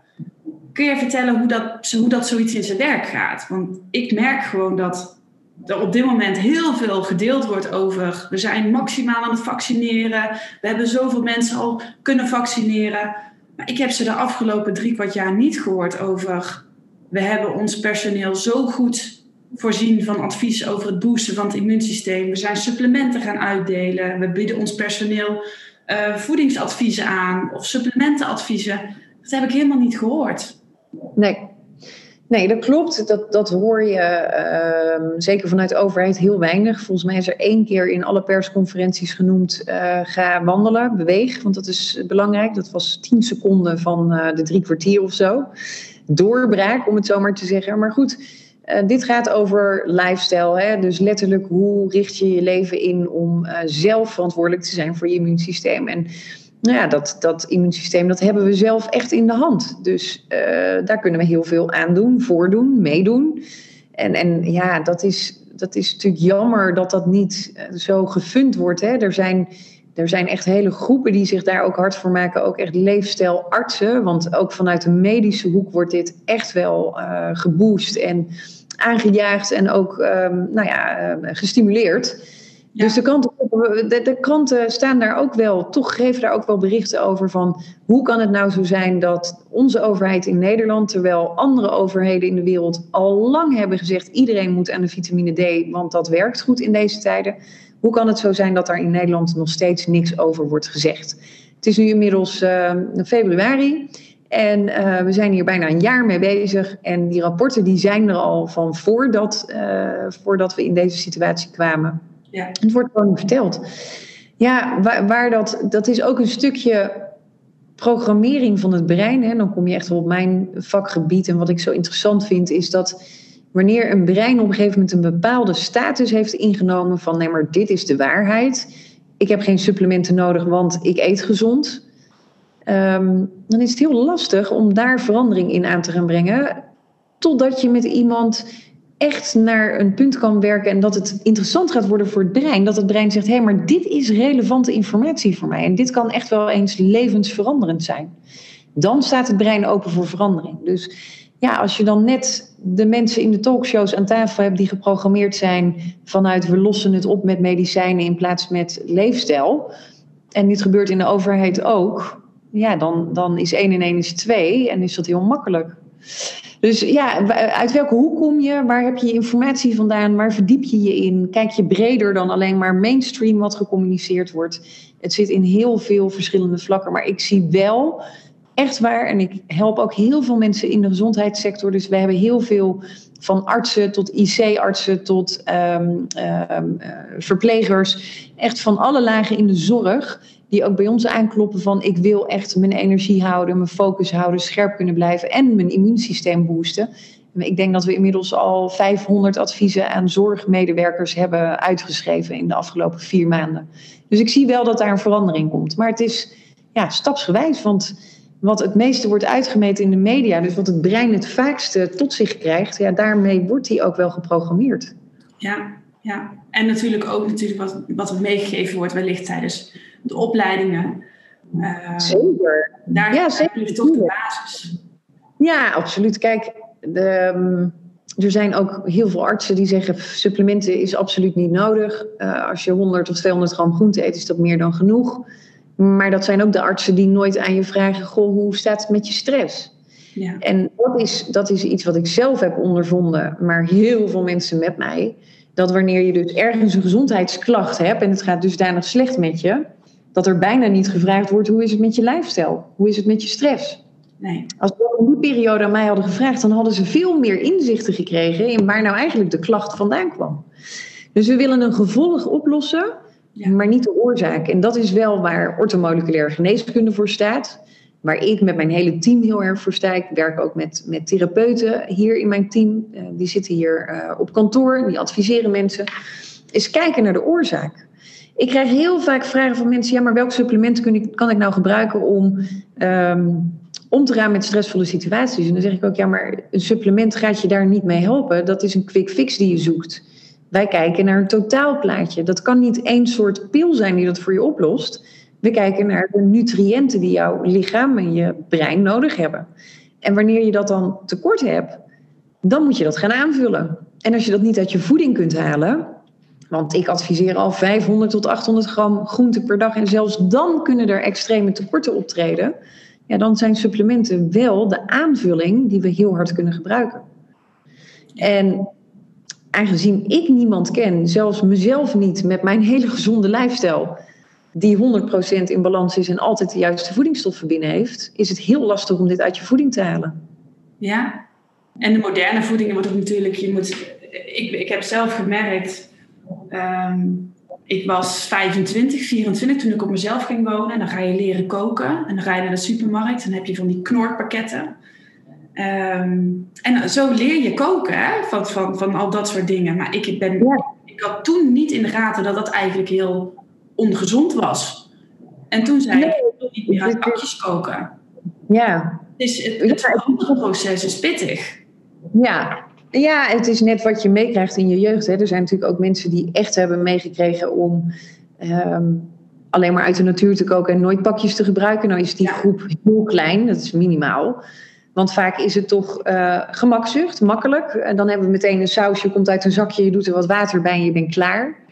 Kun je vertellen hoe dat, hoe dat zoiets in zijn werk gaat? Want ik merk gewoon dat er op dit moment heel veel gedeeld wordt over. We zijn maximaal aan het vaccineren. We hebben zoveel mensen al kunnen vaccineren. Maar ik heb ze de afgelopen drie kwart jaar niet gehoord over. We hebben ons personeel zo goed voorzien van advies over het boosten van het immuunsysteem. We zijn supplementen gaan uitdelen. We bieden ons personeel uh, voedingsadviezen aan of supplementenadviezen. Dat heb ik helemaal niet gehoord. Nee, Nee, dat klopt. Dat, dat hoor je uh, zeker vanuit de overheid heel weinig. Volgens mij is er één keer in alle persconferenties genoemd: uh, ga wandelen, beweeg. Want dat is belangrijk. Dat was tien seconden van uh, de drie kwartier of zo. Doorbraak, om het zo maar te zeggen. Maar goed, eh, dit gaat over lifestyle. Hè? Dus letterlijk, hoe richt je je leven in om zelf verantwoordelijk te zijn voor je immuunsysteem? En nou ja, dat, dat immuunsysteem, dat hebben we zelf echt in de hand. Dus uh, daar kunnen we heel veel aan doen, voordoen, meedoen. En, en ja, dat is, dat is natuurlijk jammer dat dat niet eh, zo gefund wordt. Hè. Er, zijn, er zijn echt hele groepen die zich daar ook hard voor maken. Ook echt leefstijlartsen. Want ook vanuit de medische hoek wordt dit echt wel uh, geboost en aangejaagd en ook um, nou ja, uh, gestimuleerd. Dus de kranten, de, kranten staan daar ook wel, toch geven daar ook wel berichten over van hoe kan het nou zo zijn dat onze overheid in Nederland, terwijl andere overheden in de wereld al lang hebben gezegd iedereen moet aan de vitamine D, want dat werkt goed in deze tijden. Hoe kan het zo zijn dat daar in Nederland nog steeds niks over wordt gezegd? Het is nu inmiddels uh, februari en uh, we zijn hier bijna een jaar mee bezig. En die rapporten die zijn er al van voordat, uh, voordat we in deze situatie kwamen. Ja. Het wordt gewoon verteld. Ja, waar, waar, dat, dat is ook een stukje programmering van het brein. Hè. Dan kom je echt op mijn vakgebied. En wat ik zo interessant vind, is dat wanneer een brein op een gegeven moment een bepaalde status heeft ingenomen van nee, maar dit is de waarheid. Ik heb geen supplementen nodig, want ik eet gezond. ehm, dan is het heel lastig om daar verandering in aan te gaan brengen. Totdat je met iemand echt naar een punt kan werken en dat het interessant gaat worden voor het brein. Dat het brein zegt: hé, hey, maar dit is relevante informatie voor mij en dit kan echt wel eens levensveranderend zijn. Dan staat het brein open voor verandering. Dus ja, als je dan net de mensen in de talkshows aan tafel hebt die geprogrammeerd zijn vanuit we lossen het op met medicijnen in plaats met leefstijl. En dit gebeurt in de overheid ook. Ja, dan, dan is 1 en 1 is 2 en is dat heel makkelijk. Dus ja, uit welke hoek kom je? Waar heb je informatie vandaan? Waar verdiep je je in? Kijk je breder dan alleen maar mainstream wat gecommuniceerd wordt? Het zit in heel veel verschillende vlakken. Maar ik zie wel echt waar, en ik help ook heel veel mensen in de gezondheidssector. Dus we hebben heel veel van artsen tot IC-artsen tot um, um, verplegers. Echt van alle lagen in de zorg die ook bij ons aankloppen van ik wil echt mijn energie houden, mijn focus houden, scherp kunnen blijven en mijn immuunsysteem boosten. Ik denk dat we inmiddels al 500 adviezen aan zorgmedewerkers hebben uitgeschreven in de afgelopen vier maanden. Dus ik zie wel dat daar een verandering komt. Maar het is ja, stapsgewijs, want wat het meeste wordt uitgemeten in de media, dus wat het brein het vaakste tot zich krijgt, ja, daarmee wordt hij ook wel geprogrammeerd. Ja, ja. en natuurlijk ook natuurlijk wat, wat meegegeven wordt wellicht tijdens de opleidingen. Uh, zeker. Daar, ja, zeker. is toch de basis. Ja, absoluut. Kijk, de, ehm, er zijn ook heel veel artsen die zeggen supplementen is absoluut niet nodig. Uh, als je 100 of 200 gram groente eet, is dat meer dan genoeg. Maar dat zijn ook de artsen die nooit aan je vragen: Goh, hoe staat het met je stress? Ja. En dat is, dat is iets wat ik zelf heb ondervonden, maar heel veel mensen met mij. Dat wanneer je dus ergens een gezondheidsklacht hebt en het gaat dusdanig slecht met je, dat er bijna niet gevraagd wordt: hoe is het met je lijfstijl? Hoe is het met je stress? Nee. Als ze in die periode aan mij hadden gevraagd, dan hadden ze veel meer inzichten gekregen in waar nou eigenlijk de klacht vandaan kwam. Dus we willen een gevolg oplossen maar niet de oorzaak. En dat is wel waar ortomoleculaire geneeskunde voor staat. Waar ik met mijn hele team heel erg voor sta. Ik werk ook met, met therapeuten hier in mijn team. Uh, die zitten hier uh, op kantoor, die adviseren mensen. Is kijken naar de oorzaak. Ik krijg heel vaak vragen van mensen: ja, maar welk supplement kan ik, kan ik nou gebruiken om um, om te gaan met stressvolle situaties? En dan zeg ik ook: ja, maar een supplement gaat je daar niet mee helpen. Dat is een quick fix die je zoekt. Wij kijken naar een totaalplaatje. Dat kan niet één soort pil zijn die dat voor je oplost. We kijken naar de nutriënten die jouw lichaam en je brein nodig hebben. En wanneer je dat dan tekort hebt, dan moet je dat gaan aanvullen. En als je dat niet uit je voeding kunt halen, want ik adviseer al 500 tot 800 gram groente per dag en zelfs dan kunnen er extreme tekorten optreden. Ja, dan zijn supplementen wel de aanvulling die we heel hard kunnen gebruiken. En aangezien ik niemand ken, zelfs mezelf niet, met mijn hele gezonde lijfstijl, die 100% in balans is en altijd de juiste voedingsstoffen binnen heeft, is het heel lastig om dit uit je voeding te halen. Ja, en de moderne voeding wordt ook natuurlijk, je moet, ik, ik heb zelf gemerkt, ehm, ik was 25, 24 toen ik op mezelf ging wonen. En dan ga je leren koken. En dan ga je naar de supermarkt. En dan heb je van die knorpakketten. Um, en zo leer je koken, hè? Van, van, van al dat soort dingen. Maar ik, ben, ik had toen niet in de gaten dat dat eigenlijk heel ongezond was. En toen zei ik, ik wil niet meer uit pakjes koken. Ja. Dus het, het proces is pittig. Ja. Ja, het is net wat je meekrijgt in je jeugd. Hè. Er zijn natuurlijk ook mensen die echt hebben meegekregen om... Um, alleen maar uit de natuur te koken en nooit pakjes te gebruiken. Nou is die groep heel klein, dat is minimaal. Want vaak is het toch uh, gemakzucht, makkelijk. En dan hebben we meteen een sausje, komt uit een zakje, je doet er wat water bij en je bent klaar.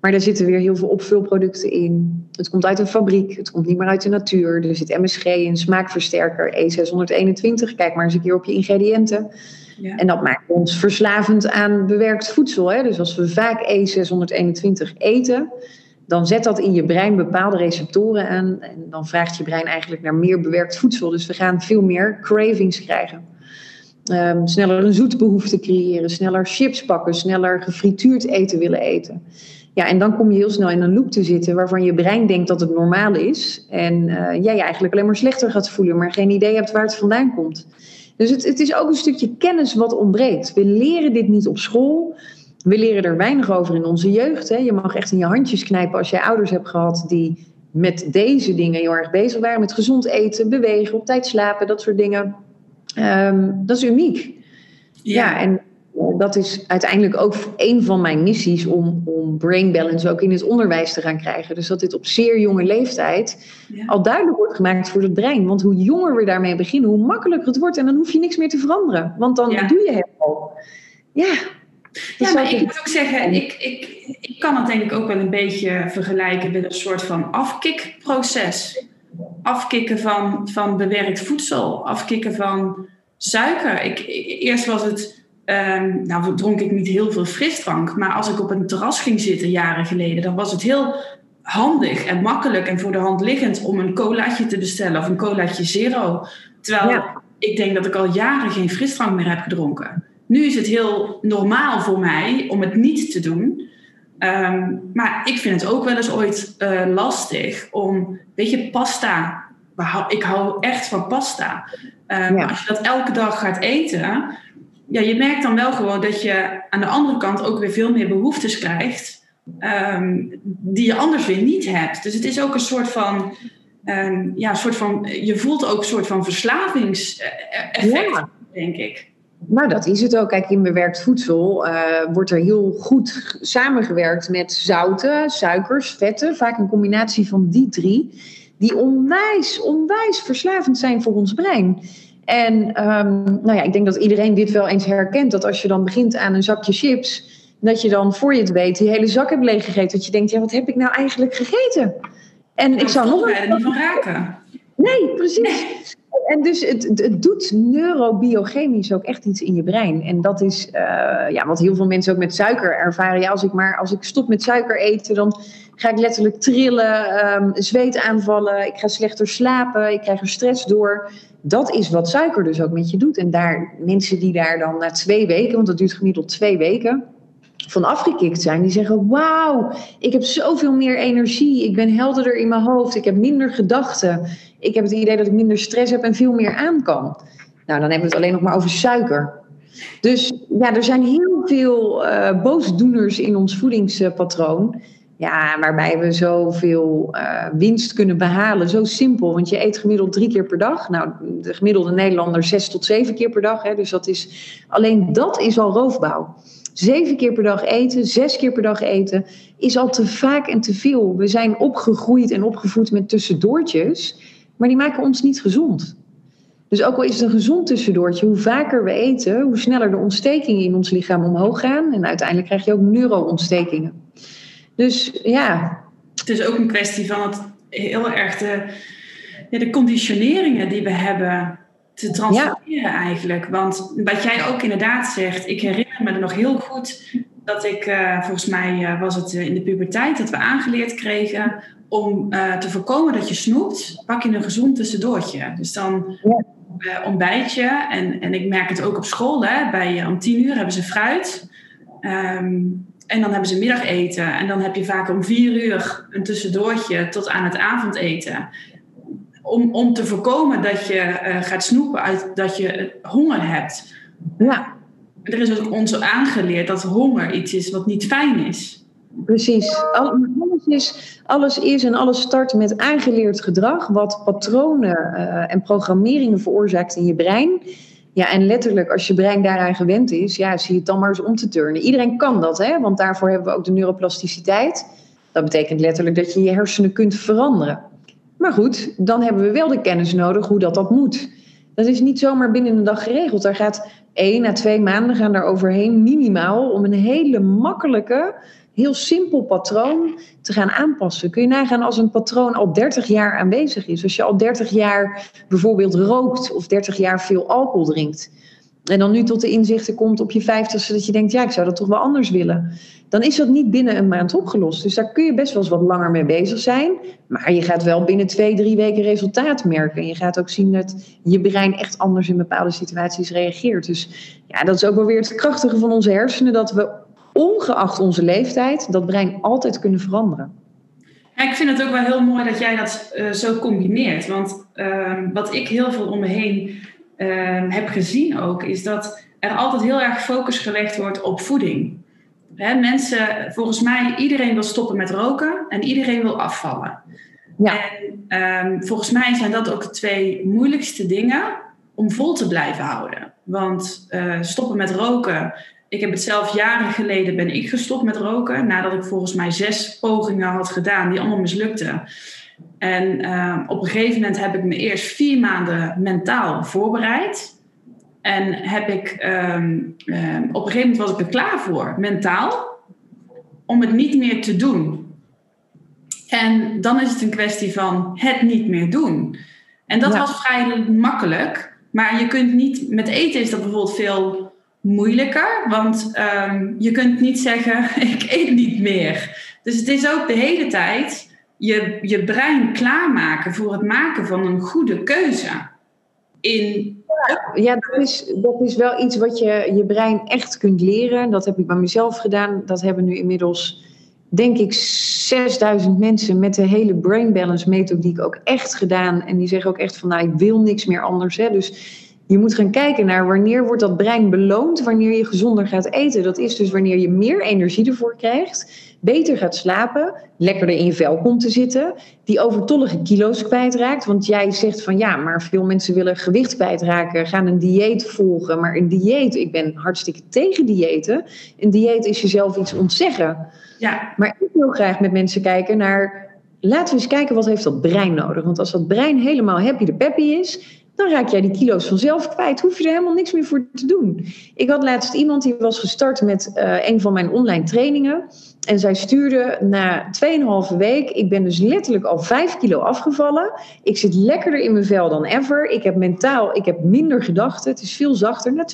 Maar er zitten weer heel veel opvulproducten in. Het komt uit een fabriek, het komt niet meer uit de natuur. Er zit MSG in, smaakversterker, E621. Kijk maar eens een keer op je ingrediënten. En dat maakt ons verslavend aan bewerkt voedsel. Hè? Dus als we vaak E621 eten, dan zet dat in je brein bepaalde receptoren aan. En dan vraagt je brein eigenlijk naar meer bewerkt voedsel. Dus we gaan veel meer cravings krijgen. Um, sneller een zoetbehoefte creëren, sneller chips pakken, sneller gefrituurd eten willen eten. Ja, en dan kom je heel snel in een loop te zitten waarvan je brein denkt dat het normaal is. En uh, jij je eigenlijk alleen maar slechter gaat voelen, maar geen idee hebt waar het vandaan komt. Dus het, het is ook een stukje kennis wat ontbreekt. We leren dit niet op school. We leren er weinig over in onze jeugd. Hè. Je mag echt in je handjes knijpen als je ouders hebt gehad die met deze dingen heel erg bezig waren. Met gezond eten, bewegen, op tijd slapen, dat soort dingen. Ehm, dat is uniek. Ja, en dat is uiteindelijk ook een van mijn missies om, om brain balance ook in het onderwijs te gaan krijgen. Dus dat dit op zeer jonge leeftijd al duidelijk wordt gemaakt voor het brein. Want hoe jonger we daarmee beginnen, hoe makkelijker het wordt. En dan hoef je niks meer te veranderen. Want dan doe je het al. Ja. Ja, maar ik moet ook zeggen, ik, ik, ik kan het denk ik ook wel een beetje vergelijken met een soort van afkikproces. Afkicken van, van bewerkt voedsel, afkicken van suiker. Ik, eerst was het Um, nou, dronk ik niet heel veel frisdrank. Maar als ik op een terras ging zitten jaren geleden, dan was het heel handig en makkelijk en voor de hand liggend om een colaatje te bestellen of een colaatje zero. Terwijl ik denk dat ik al jaren geen frisdrank meer heb gedronken. Nu is het heel normaal voor mij om het niet te doen. Ehm, maar ik vind het ook wel eens ooit uh, lastig om, weet je, pasta. Ik hou echt van pasta. Um, Als je dat elke dag gaat eten, ja, je merkt dan wel gewoon dat je aan de andere kant ook weer veel meer behoeftes krijgt. Ehm, die je anders weer niet hebt. Dus het is ook een soort van. Um, ja, soort van je voelt ook een soort van verslavingseffect, denk ik. Nou, dat is het ook. Kijk, in bewerkt voedsel uh, wordt er heel goed samengewerkt met zouten, suikers, vetten. Vaak een combinatie van die drie. Die onwijs, onwijs verslavend zijn voor ons brein. En ehm, nou ja, ik denk dat iedereen dit wel eens herkent. Dat als je dan begint aan een zakje chips, dat je dan voor je het weet die hele zak hebt leeggegeten. Dat je denkt, ja, wat heb ik nou eigenlijk gegeten? En ik zou nog er niet van raken. Nee, precies. En dus het, het, doet neurobiogemisch ook echt iets in je brein. En dat is uh, ja, wat heel veel mensen ook met suiker ervaren. Ja, als ik maar als ik stop met suiker eten, dan ga ik letterlijk trillen, um, zweet aanvallen, ik ga slechter slapen, ik krijg er stress door dat is wat suiker dus ook met je doet. En daar, mensen die daar dan na twee weken, want dat duurt gemiddeld twee weken, van afgekikt zijn, die zeggen: Wauw, ik heb zoveel meer energie, ik ben helderder in mijn hoofd, ik heb minder gedachten, ik heb het idee dat ik minder stress heb en veel meer aan kan. Nou, dan hebben we het alleen nog maar over suiker. Dus ja, er zijn heel veel uh, boosdoeners in ons voedingspatroon. Ja, waarbij we zoveel uh, winst kunnen behalen. Zo simpel, want je eet gemiddeld drie keer per dag. Nou, de gemiddelde Nederlander zes tot zeven keer per dag. Hè, dus dat is, alleen dat is al roofbouw. Zeven keer per dag eten, zes keer per dag eten, is al te vaak en te veel. We zijn opgegroeid en opgevoed met tussendoortjes, maar die maken ons niet gezond. Dus ook al is het een gezond tussendoortje, hoe vaker we eten, hoe sneller de ontstekingen in ons lichaam omhoog gaan. En uiteindelijk krijg je ook neuroontstekingen. Dus ja. Het is ook een kwestie van het heel erg de, ja, de conditioneringen die we hebben te transformeren eigenlijk. Want wat jij ook inderdaad zegt, ik herinner me nog heel goed dat ik, uh, volgens mij uh, was het in de puberteit, dat we aangeleerd kregen om uh, te voorkomen dat je snoept, pak je een gezond tussendoortje. Dus dan ja. ontbijt je, en, en ik merk het ook op school, hè, bij, om tien uur hebben ze fruit. Um, en dan hebben ze middageten. En dan heb je vaak om vier uur een tussendoortje tot aan het avondeten. Om, om te voorkomen dat je uh, gaat snoepen uit dat je honger hebt. Ja. Er is ook ons aangeleerd dat honger iets is wat niet fijn is. Precies. Alles is, alles is en alles start met aangeleerd gedrag, wat patronen uh, en programmeringen veroorzaakt in je brein. Ja, en letterlijk, als je brein daaraan gewend is, ja, zie je het dan maar eens om te turnen. Iedereen kan dat, hè? want daarvoor hebben we ook de neuroplasticiteit. Dat betekent letterlijk dat je je hersenen kunt veranderen. Maar goed, dan hebben we wel de kennis nodig hoe dat, dat moet. Dat is niet zomaar binnen een dag geregeld. Daar gaat één à twee maanden gaan daar overheen, minimaal, om een hele makkelijke heel simpel patroon te gaan aanpassen. Kun je nagaan als een patroon al 30 jaar aanwezig is. Als je al 30 jaar bijvoorbeeld rookt of 30 jaar veel alcohol drinkt. En dan nu tot de inzichten komt op je vijftigste dat je denkt, ja, ik zou dat toch wel anders willen. Dan is dat niet binnen een maand opgelost. Dus daar kun je best wel eens wat langer mee bezig zijn. Maar je gaat wel binnen twee, drie weken resultaat merken. En je gaat ook zien dat je brein echt anders in bepaalde situaties reageert. Dus ja, dat is ook wel weer het krachtige van onze hersenen. Dat we ongeacht onze leeftijd, dat brein altijd kunnen veranderen. Ja, ik vind het ook wel heel mooi dat jij dat uh, zo combineert. Want uh, wat ik heel veel om me heen uh, heb gezien ook, is dat er altijd heel erg focus gelegd wordt op voeding. Hè, mensen, volgens mij, iedereen wil stoppen met roken en iedereen wil afvallen. Ja. En ehm, volgens mij zijn dat ook de twee moeilijkste dingen om vol te blijven houden. Want uh, stoppen met roken. Ik heb het zelf jaren geleden ben ik gestopt met roken. Nadat ik volgens mij zes pogingen had gedaan die allemaal mislukten. En ehm, op een gegeven moment heb ik me eerst vier maanden mentaal voorbereid. En heb ik, ehm, ehm, op een gegeven moment was ik er klaar voor, mentaal, om het niet meer te doen. En dan is het een kwestie van het niet meer doen. En dat was vrij makkelijk. Maar je kunt niet, met eten is dat bijvoorbeeld veel moeilijker. Want je kunt niet zeggen, <laughs> ik eet niet meer. Dus het is ook de hele tijd je, je brein klaarmaken voor het maken van een goede keuze. In ja, dat is, dat is wel iets wat je je brein echt kunt leren. Dat heb ik bij mezelf gedaan. Dat hebben nu inmiddels, denk ik, 6000 mensen met de hele brain balance methodiek ook echt gedaan. En die zeggen ook echt van, nou, ik wil niks meer anders. Hè. Dus je moet gaan kijken naar wanneer wordt dat brein beloond, wanneer je gezonder gaat eten. Dat is dus wanneer je meer energie ervoor krijgt, beter gaat slapen, lekkerder in je vel komt te zitten, die overtollige kilo's kwijtraakt. Want jij zegt van ja, maar veel mensen willen gewicht kwijtraken, gaan een dieet volgen. Maar een dieet, ik ben hartstikke tegen diëten. Een dieet is jezelf iets ontzeggen. Ja. Maar ik wil graag met mensen kijken naar laten we eens kijken wat heeft dat brein nodig. Want als dat brein helemaal happy de peppy is, dan raak jij die kilo's vanzelf kwijt. Hoef je er helemaal niks meer voor te doen. Ik had laatst iemand die was gestart met uh, een van mijn online trainingen. En zij stuurde na 2,5 week, ik ben dus letterlijk al 5 kilo afgevallen. Ik zit lekkerder in mijn vel dan ever. Ik heb mentaal, ik heb minder gedachten. Het is veel zachter. Na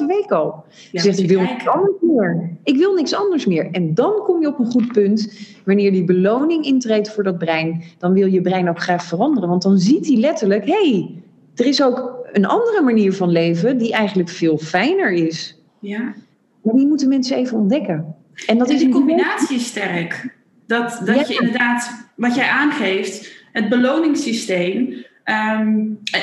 2,5 week al. Ja, zegt, ik wil niks anders meer. Ik wil niks anders meer. En dan kom je op een goed punt. Wanneer die beloning intreedt voor dat brein, dan wil je brein ook graag veranderen. Want dan ziet hij letterlijk, hé, hey, er is ook een andere manier van leven die eigenlijk veel fijner is. Ja. Maar die moeten mensen even ontdekken. En, dat is die combinatie is sterk. Dat, dat je inderdaad, wat jij aangeeft, het beloningssysteem. Ehm,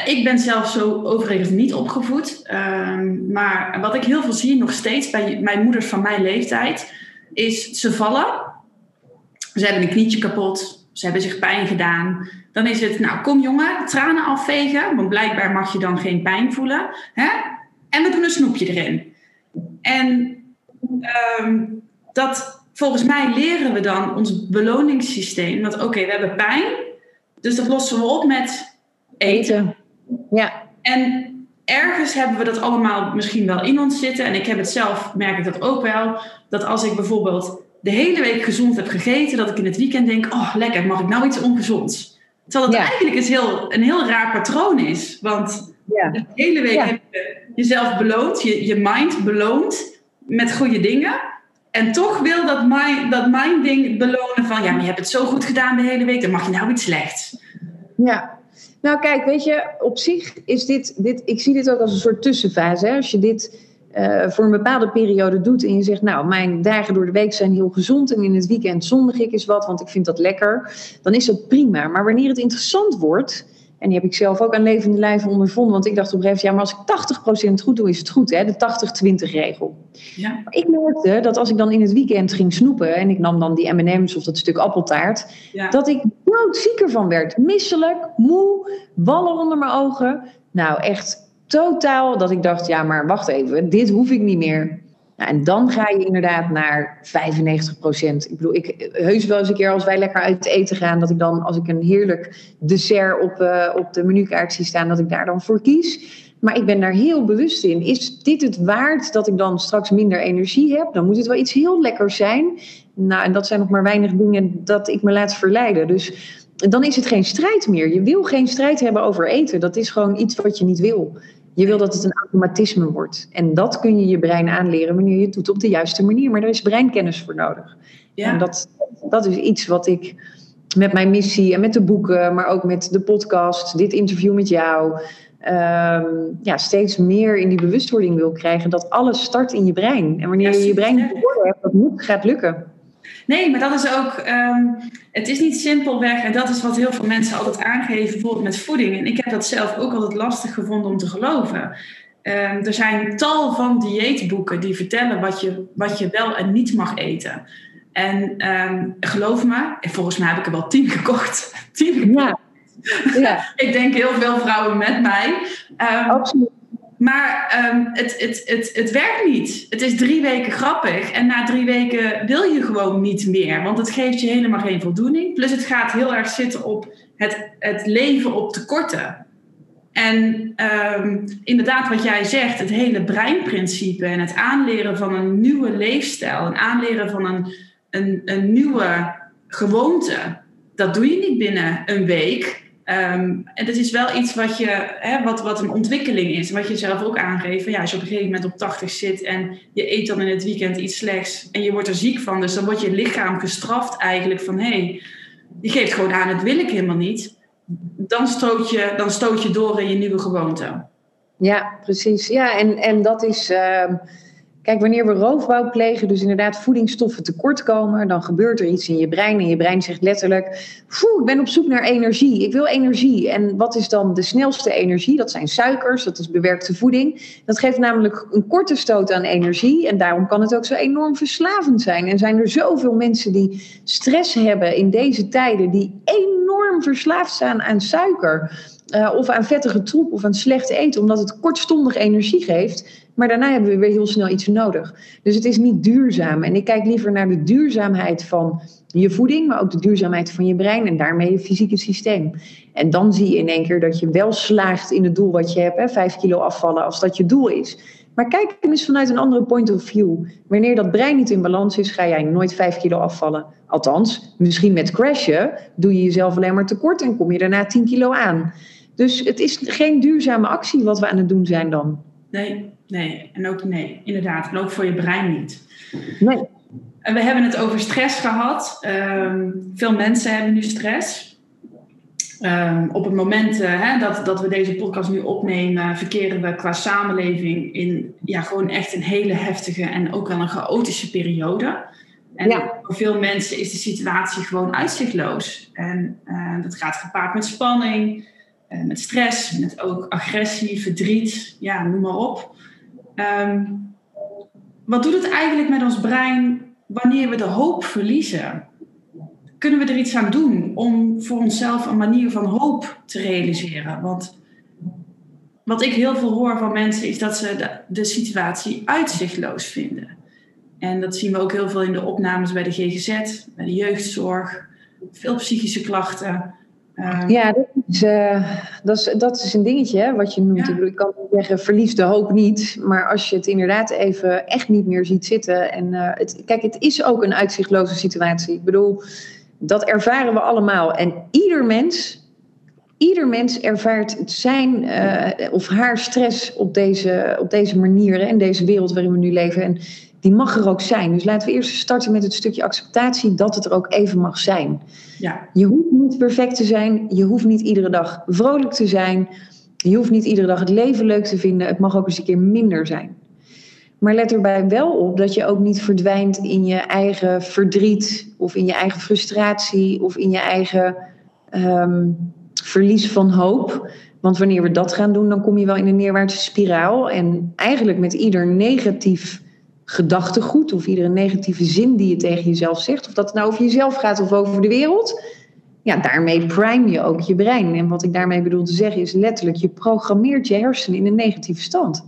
ik ben zelf zo overigens niet opgevoed. Um, maar wat ik heel veel zie nog steeds bij mijn moeders van mijn leeftijd, is ze vallen. Ze hebben een knietje kapot. Ze hebben zich pijn gedaan. Dan is het, nou kom jongen, tranen afvegen, want blijkbaar mag je dan geen pijn voelen. Hè? En we doen een snoepje erin. En um, dat, volgens mij leren we dan ons beloningssysteem, dat oké, we hebben pijn, dus dat lossen we op met eten. Ja. En ergens hebben we dat allemaal misschien wel in ons zitten. En ik heb het zelf, merk ik dat ook wel, dat als ik bijvoorbeeld de hele week gezond heb gegeten, dat ik in het weekend denk, oh lekker, mag ik nou iets ongezonds? Terwijl het eigenlijk een heel, een heel raar patroon is. Want de hele week heb je jezelf beloond, je, je mind beloond met goede dingen. En toch wil dat mind, dat mind ding belonen van... ja, maar je hebt het zo goed gedaan de hele week, dan mag je nou iets slechts. Ja, nou kijk, weet je, op zich is dit... dit ik zie dit ook als een soort tussenfase. Hè? Als je dit uh, voor een bepaalde periode doet en je zegt, nou, mijn dagen door de week zijn heel gezond en in het weekend zondig ik eens wat, want ik vind dat lekker, dan is dat prima. Maar wanneer het interessant wordt, en die heb ik zelf ook aan levende lijven ondervonden, want ik dacht op een gegeven moment, ja, maar als ik 80% goed doe, is het goed, hè, de 80-20 regel. Ja. Maar ik merkte dat als ik dan in het weekend ging snoepen en ik nam dan die M&M's of dat stuk appeltaart, dat ik zieker van werd. Misselijk, moe, wallen onder mijn ogen. Nou, echt totaal dat ik dacht, ja, maar wacht even, dit hoef ik niet meer. Nou, en dan ga je inderdaad naar 95 procent. Ik bedoel, ik heus wel eens een keer als wij lekker uit eten gaan, dat ik dan, als ik een heerlijk dessert op, uh, op de menukaart zie staan, dat ik daar dan voor kies. Maar ik ben daar heel bewust in. Is dit het waard dat ik dan straks minder energie heb? Dan moet het wel iets heel lekkers zijn. Nou, en dat zijn nog maar weinig dingen dat ik me laat verleiden. Dus dan is het geen strijd meer. Je wil geen strijd hebben over eten. Dat is gewoon iets wat je niet wil. Je wil dat het een automatisme wordt. En dat kun je je brein aanleren wanneer je het doet op de juiste manier. Maar daar is breinkennis voor nodig. Ja. En dat, dat is iets wat ik met mijn missie en met de boeken, maar ook met de podcast, dit interview met jou, ehm, ja, steeds meer in die bewustwording wil krijgen dat alles start in je brein. En wanneer je je brein hebt, dat moet, gaat lukken. Nee, maar dat is ook, ehm, het is niet simpelweg, en dat is wat heel veel mensen altijd aangeven, bijvoorbeeld met voeding. En ik heb dat zelf ook altijd lastig gevonden om te geloven. Um, er zijn tal van dieetboeken die vertellen wat je, wat je wel en niet mag eten. En ehm, geloof me, volgens mij heb ik er wel tien gekocht. <laughs> tien gekocht. Ja. ja. <laughs> ik denk heel veel vrouwen met mij. Um, Absoluut. Maar ehm, het, het, het, het werkt niet. Het is drie weken grappig. En na drie weken wil je gewoon niet meer. Want het geeft je helemaal geen voldoening. Plus het gaat heel erg zitten op het, het leven op tekorten. En um, inderdaad, wat jij zegt, het hele breinprincipe en het aanleren van een nieuwe leefstijl, en aanleren van een, een, een nieuwe gewoonte, dat doe je niet binnen een week. Um, en dat is wel iets wat, je, hè, wat, wat een ontwikkeling is. Wat je zelf ook aangeeft. Ja, als je op een gegeven moment op 80 zit en je eet dan in het weekend iets slechts en je wordt er ziek van. Dus dan wordt je lichaam gestraft eigenlijk van hé, hey, je geeft gewoon aan, het wil ik helemaal niet. Dan stoot je, dan stoot je door in je nieuwe gewoonte. Ja, precies. Ja, en, en dat is. Uh Kijk, wanneer we roofbouw plegen, dus inderdaad voedingsstoffen tekort komen, dan gebeurt er iets in je brein. En je brein zegt letterlijk: ik ben op zoek naar energie. Ik wil energie. En wat is dan de snelste energie? Dat zijn suikers, dat is bewerkte voeding. Dat geeft namelijk een korte stoot aan energie. En daarom kan het ook zo enorm verslavend zijn. En zijn er zoveel mensen die stress hebben in deze tijden, die enorm verslaafd zijn aan suiker. Uh, of aan vettige troep of aan slecht eten, omdat het kortstondig energie geeft. Maar daarna hebben we weer heel snel iets nodig. Dus het is niet duurzaam. En ik kijk liever naar de duurzaamheid van je voeding, maar ook de duurzaamheid van je brein en daarmee je fysieke systeem. En dan zie je in één keer dat je wel slaagt in het doel wat je hebt, hè, 5 kilo afvallen, als dat je doel is. Maar kijk eens vanuit een andere point of view. Wanneer dat brein niet in balans is, ga jij nooit 5 kilo afvallen. Althans, misschien met crashen doe je jezelf alleen maar tekort en kom je daarna 10 kilo aan. Dus het is geen duurzame actie wat we aan het doen zijn dan. Nee, nee. En ook nee, inderdaad. En ook voor je brein niet. Nee. En we hebben het over stress gehad. Ehm, veel mensen hebben nu stress. Um, op het moment uh, hè, dat, dat we deze podcast nu opnemen, verkeren we qua samenleving in ja, gewoon echt een hele heftige en ook wel een chaotische periode. En ja. voor veel mensen is de situatie gewoon uitzichtloos. En uh, dat gaat gepaard met spanning, met stress, met ook agressie, verdriet, ja, noem maar op. Um, wat doet het eigenlijk met ons brein wanneer we de hoop verliezen? Kunnen we er iets aan doen om voor onszelf een manier van hoop te realiseren? Want wat ik heel veel hoor van mensen is dat ze de, de situatie uitzichtloos vinden. En dat zien we ook heel veel in de opnames bij de GGZ, bij de jeugdzorg, veel psychische klachten. Ehm, ja, dat is, uh, dat, is, dat is een dingetje hè, wat je noemt. Ik, bedoel, ik kan zeggen, verlies de hoop niet. Maar als je het inderdaad even echt niet meer ziet zitten. En, uh, het, kijk, het is ook een uitzichtloze situatie. Ik bedoel, dat ervaren we allemaal. En ieder mens, ieder mens ervaart zijn uh, of haar stress op deze, op deze manier. in deze wereld waarin we nu leven. En die mag er ook zijn. Dus laten we eerst starten met het stukje acceptatie dat het er ook even mag zijn. Ja. Je hoeft niet perfect te zijn. Je hoeft niet iedere dag vrolijk te zijn. Je hoeft niet iedere dag het leven leuk te vinden. Het mag ook eens een keer minder zijn. Maar let erbij wel op dat je ook niet verdwijnt in je eigen verdriet of in je eigen frustratie of in je eigen um, verlies van hoop. Want wanneer we dat gaan doen, dan kom je wel in een neerwaartse spiraal. En eigenlijk met ieder negatief gedachtegoed of iedere negatieve zin die je tegen jezelf zegt, of dat nou over jezelf gaat of over de wereld, ja, daarmee prime je ook je brein. En wat ik daarmee bedoel te zeggen is letterlijk, je programmeert je hersenen in een negatieve stand.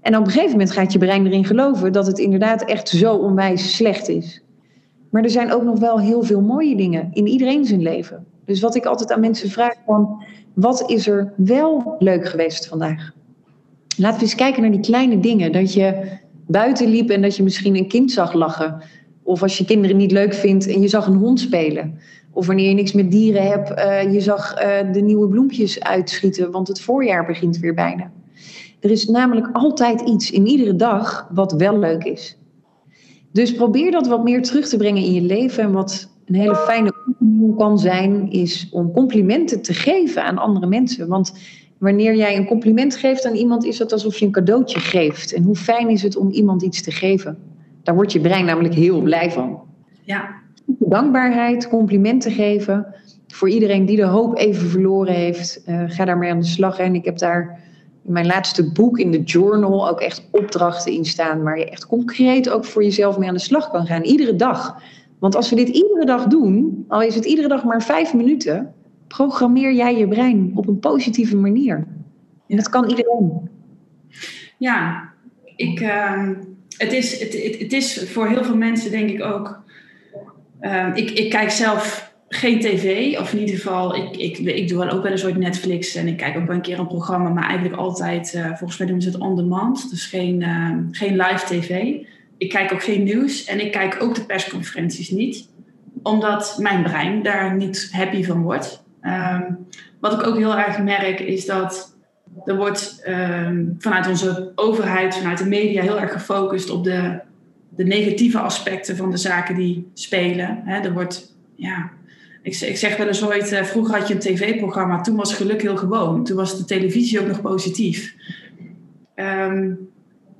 En op een gegeven moment gaat je brein erin geloven dat het inderdaad echt zo onwijs slecht is. Maar er zijn ook nog wel heel veel mooie dingen in iedereen zijn leven. Dus wat ik altijd aan mensen vraag van, wat is er wel leuk geweest vandaag? Laten we eens kijken naar die kleine dingen. Dat je buiten liep en dat je misschien een kind zag lachen. Of als je kinderen niet leuk vindt en je zag een hond spelen. Of wanneer je niks met dieren hebt, uh, je zag uh, de nieuwe bloempjes uitschieten, want het voorjaar begint weer bijna. Er is namelijk altijd iets in iedere dag wat wel leuk is. Dus probeer dat wat meer terug te brengen in je leven. En wat een hele fijne oefening kan zijn, is om complimenten te geven aan andere mensen. Want wanneer jij een compliment geeft aan iemand, is dat alsof je een cadeautje geeft. En hoe fijn is het om iemand iets te geven? Daar wordt je brein namelijk heel blij van. Ja. Dankbaarheid, complimenten geven. Voor iedereen die de hoop even verloren heeft, uh, ga daarmee aan de slag. En ik heb daar in mijn laatste boek in de journal ook echt opdrachten in staan waar je echt concreet ook voor jezelf mee aan de slag kan gaan. Iedere dag. Want als we dit iedere dag doen, al is het iedere dag maar vijf minuten, programmeer jij je brein op een positieve manier. En dat kan iedereen. Ja, ik, ehm, het, is, het, het, het, is voor heel veel mensen denk ik ook. Ehm, ik, ik kijk zelf geen tv, of in ieder geval, ik, ik, ik doe wel ook wel een soort Netflix en ik kijk ook wel een keer een programma, maar eigenlijk altijd, uh, volgens mij doen ze het on demand, dus geen, geen live tv. Ik kijk ook geen nieuws en ik kijk ook de persconferenties niet, omdat mijn brein daar niet happy van wordt. Um, wat ik ook heel erg merk is dat er wordt vanuit onze overheid, vanuit de media heel erg gefocust op de, de negatieve aspecten van de zaken die spelen. Er wordt, ja, ik, ik zeg wel eens ooit, uh, vroeger had je een tv-programma, toen was geluk heel gewoon. Toen was de televisie ook nog positief. Um,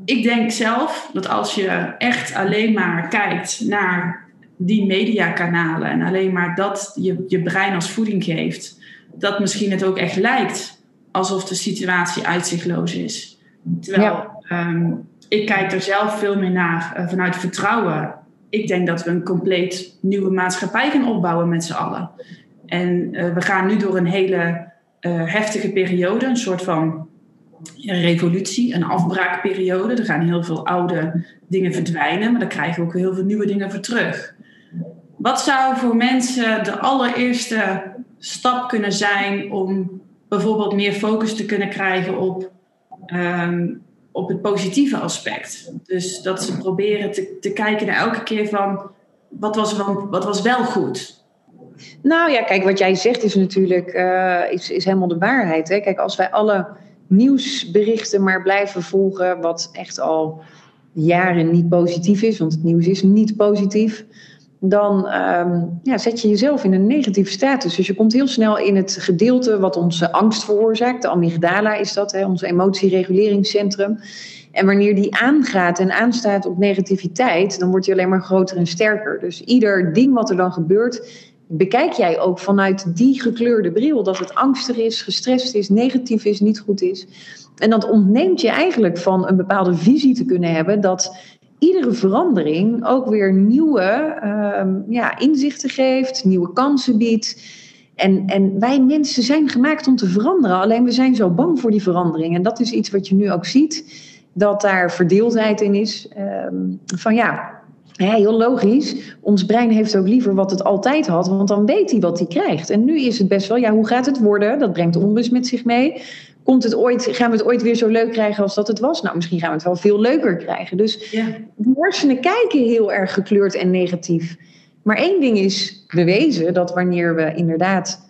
ik denk zelf dat als je echt alleen maar kijkt naar die mediakanalen en alleen maar dat je, je brein als voeding geeft, dat misschien het ook echt lijkt alsof de situatie uitzichtloos is. Terwijl um, ik kijk er zelf veel meer naar uh, vanuit vertrouwen ik denk dat we een compleet nieuwe maatschappij gaan opbouwen met z'n allen. En uh, we gaan nu door een hele uh, heftige periode, een soort van revolutie, een afbraakperiode. Er gaan heel veel oude dingen verdwijnen, maar daar krijgen we ook heel veel nieuwe dingen voor terug. Wat zou voor mensen de allereerste stap kunnen zijn om bijvoorbeeld meer focus te kunnen krijgen op um, op het positieve aspect. Dus dat ze proberen te, te kijken naar elke keer van wat was, wat was wel goed. Nou ja, kijk, wat jij zegt is natuurlijk uh, is, is helemaal de waarheid. Hè? Kijk, als wij alle nieuwsberichten maar blijven volgen, wat echt al jaren niet positief is, want het nieuws is niet positief, dan um, ja, zet je jezelf in een negatieve status. Dus je komt heel snel in het gedeelte wat onze angst veroorzaakt. De amygdala is dat, hè, ons emotiereguleringscentrum. En wanneer die aangaat en aanstaat op negativiteit, dan wordt die alleen maar groter en sterker. Dus ieder ding wat er dan gebeurt, bekijk jij ook vanuit die gekleurde bril. Dat het angstig is, gestrest is, negatief is, niet goed is. En dat ontneemt je eigenlijk van een bepaalde visie te kunnen hebben dat iedere verandering ook weer nieuwe uh, ja, inzichten geeft, nieuwe kansen biedt. En, en wij mensen zijn gemaakt om te veranderen, alleen we zijn zo bang voor die verandering. En dat is iets wat je nu ook ziet, dat daar verdeeldheid in is. Um, van ja, heel logisch. Ons brein heeft ook liever wat het altijd had, want dan weet hij wat hij krijgt. En nu is het best wel, ja, hoe gaat het worden? Dat brengt onrust met zich mee komt het ooit, gaan we het ooit weer zo leuk krijgen als dat het was? Nou, misschien gaan we het wel veel leuker krijgen. Dus ja. de hersenen kijken heel erg gekleurd en negatief. Maar één ding is bewezen, dat wanneer we inderdaad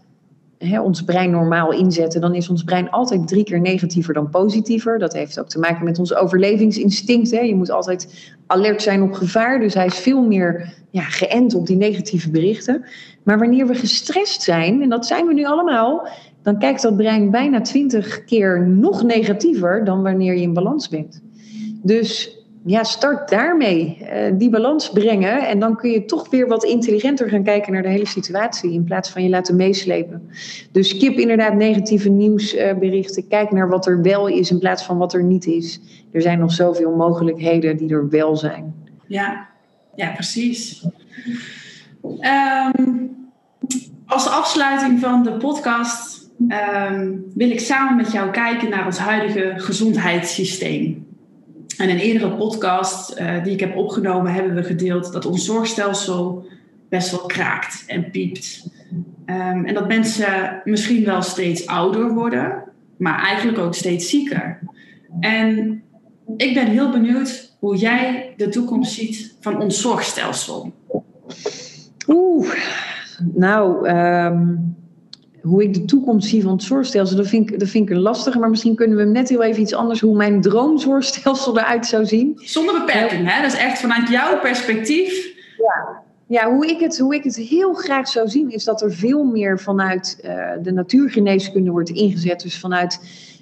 hè, ons brein normaal inzetten, dan is ons brein altijd drie keer negatiever dan positiever. Dat heeft ook te maken met ons overlevingsinstinct. Hè. Je moet altijd alert zijn op gevaar, dus hij is veel meer ja, geënt op die negatieve berichten. Maar wanneer we gestrest zijn, en dat zijn we nu allemaal, dan kijkt dat brein bijna twintig keer nog negatiever dan wanneer je in balans bent. Dus ja, start daarmee. Uh, die balans brengen. En dan kun je toch weer wat intelligenter gaan kijken naar de hele situatie. In plaats van je laten meeslepen. Dus skip inderdaad negatieve nieuwsberichten. Kijk naar wat er wel is in plaats van wat er niet is. Er zijn nog zoveel mogelijkheden die er wel zijn. Ja, ja precies. Um, als afsluiting van de podcast um, wil ik samen met jou kijken naar ons huidige gezondheidssysteem. En een eerdere podcast uh, die ik heb opgenomen, hebben we gedeeld dat ons zorgstelsel best wel kraakt en piept. Um, en dat mensen misschien wel steeds ouder worden, maar eigenlijk ook steeds zieker. En ik ben heel benieuwd hoe jij de toekomst ziet van ons zorgstelsel. Oeh, nou, um, hoe ik de toekomst zie van het zorgstelsel, dat vind, ik, dat vind ik een lastige. Maar misschien kunnen we net heel even iets anders, hoe mijn droomzorgstelsel eruit zou zien. Zonder beperking, hè? Dat is echt vanuit jouw perspectief. Ja, ja hoe, ik het, hoe ik het heel graag zou zien, is dat er veel meer vanuit uh, de natuurgeneeskunde wordt ingezet. Dus vanuit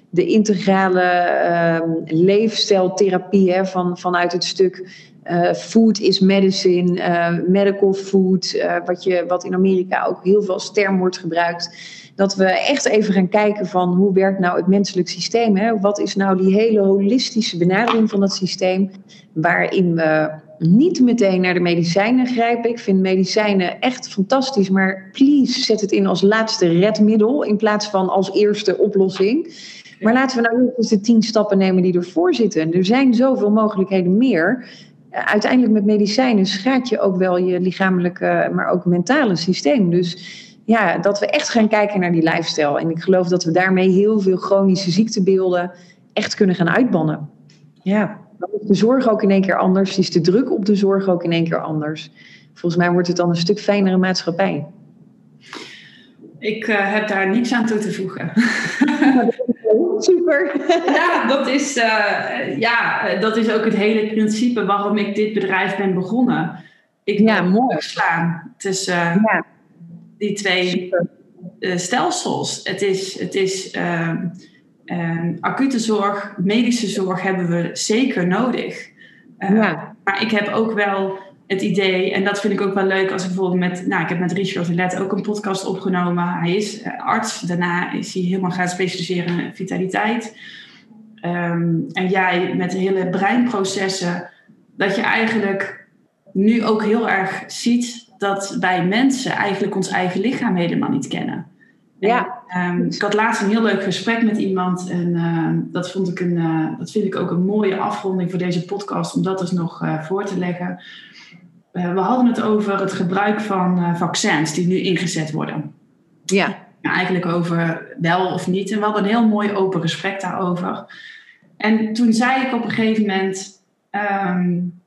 de integrale uh, leefstijltherapie, hè, van, vanuit het stuk uh, food is medicine, uh, medical food, uh, wat, je, wat in Amerika ook heel veel als term wordt gebruikt. Dat we echt even gaan kijken van hoe werkt nou het menselijk systeem? Hè? Wat is nou die hele holistische benadering van dat systeem, waarin we niet meteen naar de medicijnen grijpen. Ik vind medicijnen echt fantastisch, maar please zet het in als laatste redmiddel in plaats van als eerste oplossing. Maar laten we nou eens de tien stappen nemen die ervoor zitten. Er zijn zoveel mogelijkheden meer. Eh, uiteindelijk met medicijnen schaadt je ook wel je lichamelijke, maar ook mentale systeem. Dus ja, dat we echt gaan kijken naar die lifestyle. En ik geloof dat we daarmee heel veel chronische ziektebeelden echt kunnen gaan uitbannen. Ja, dan is de zorg ook in één keer anders. Is de druk op de zorg ook in één keer anders. Volgens mij wordt het dan een stuk fijnere maatschappij. Ik uh, heb daar niks aan toe te voegen. <laughs> <laughs> Super. <laughs> Ja, dat is, uh, ja, dat is ook het hele principe waarom ik dit bedrijf ben begonnen. Ik ja, mooi. slaan tussen uh, ja. die twee stelsels. Het is, het is ehm, ehm, acute zorg, medische zorg hebben we zeker nodig. ja. Maar ik heb ook wel het idee, en dat vind ik ook wel leuk als ik bijvoorbeeld met, nou, ik heb met Richard Let ook een podcast opgenomen. Hij is eh, arts, daarna is hij helemaal gaan specialiseren in vitaliteit. Ehm, en jij met de hele breinprocessen, dat je eigenlijk nu ook heel erg ziet dat wij mensen eigenlijk ons eigen lichaam helemaal niet kennen. Ja. En, um, ik had laatst een heel leuk gesprek met iemand en uh, dat, vond ik een, uh, dat vind ik ook een mooie afronding voor deze podcast om dat dus nog uh, voor te leggen. Eh, we hadden het over het gebruik van uh, vaccins die nu ingezet worden. Ja. eigenlijk over wel of niet. En we hadden een heel mooi open gesprek daarover. En toen zei ik op een gegeven moment. Um,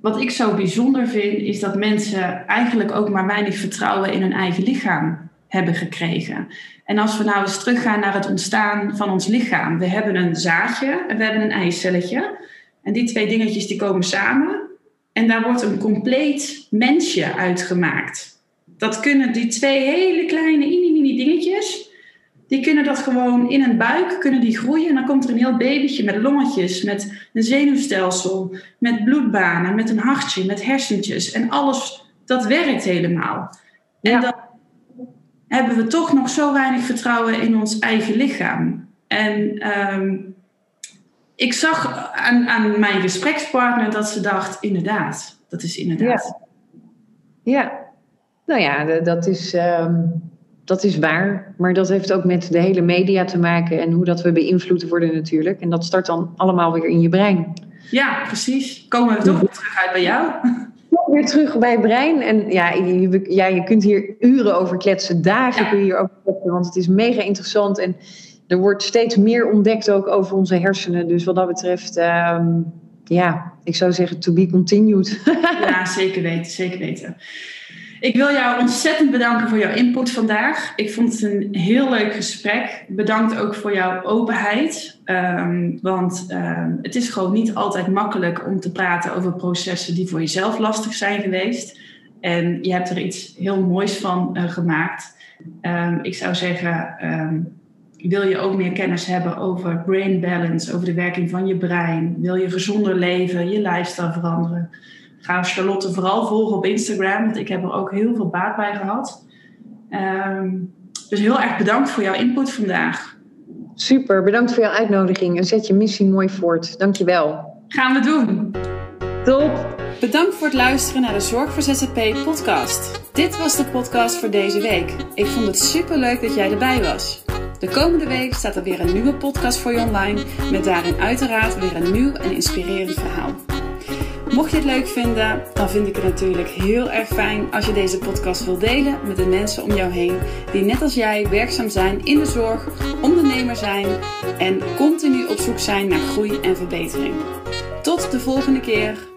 wat ik zo bijzonder vind, is dat mensen eigenlijk ook maar weinig vertrouwen in hun eigen lichaam hebben gekregen. En als we nou eens teruggaan naar het ontstaan van ons lichaam. We hebben een zaadje en we hebben een eicelletje. En die twee dingetjes die komen samen. En daar wordt een compleet mensje uitgemaakt. Dat kunnen die twee hele kleine mini-mini dingetjes, die kunnen dat gewoon in een buik kunnen die groeien. En dan komt er een heel babytje met longetjes, met een zenuwstelsel, met bloedbanen, met een hartje, met hersentjes. En alles, dat werkt helemaal. En dan hebben we toch nog zo weinig vertrouwen in ons eigen lichaam. En um, ik zag aan, aan, mijn gesprekspartner dat ze dacht, inderdaad, dat is inderdaad. Ja, ja. nou ja, dat is, um, dat is waar. Maar dat heeft ook met de hele media te maken en hoe dat we beïnvloed worden natuurlijk. En dat start dan allemaal weer in je brein. Ja, precies. Komen we toch weer terug uit bij jou? <laughs> Weer terug bij brein. En ja je, ja, je kunt hier uren over kletsen, dagen kun je hier over kletsen, want het is mega interessant. En er wordt steeds meer ontdekt ook over onze hersenen. Dus wat dat betreft, um, ja, ik zou zeggen to be continued. <laughs> ja, zeker weten, zeker weten. Ik wil jou ontzettend bedanken voor jouw input vandaag. Ik vond het een heel leuk gesprek. Bedankt ook voor jouw openheid. Um, want um, het is gewoon niet altijd makkelijk om te praten over processen die voor jezelf lastig zijn geweest. En je hebt er iets heel moois van uh, gemaakt. Ik zou zeggen, wil je ook meer kennis hebben over brain balance, over de werking van je brein? Wil je gezonder leven, je lifestyle veranderen? Ga Charlotte vooral volgen op Instagram, want ik heb er ook heel veel baat bij gehad. Um, dus heel erg bedankt voor jouw input vandaag. Super, bedankt voor jouw uitnodiging en zet je missie mooi voort. Dankjewel. Gaan we doen. Top. Bedankt voor het luisteren naar de Zorg voor ZZP podcast. Dit was de podcast voor deze week. Ik vond het super leuk dat jij erbij was. De komende week staat er weer een nieuwe podcast voor je online, met daarin uiteraard weer een nieuw en inspirerend verhaal. Mocht je het leuk vinden, dan vind ik het natuurlijk heel erg fijn als je deze podcast wil delen met de mensen om jou heen die net als jij werkzaam zijn in de zorg, ondernemer zijn en continu op zoek zijn naar groei en verbetering. Tot de volgende keer.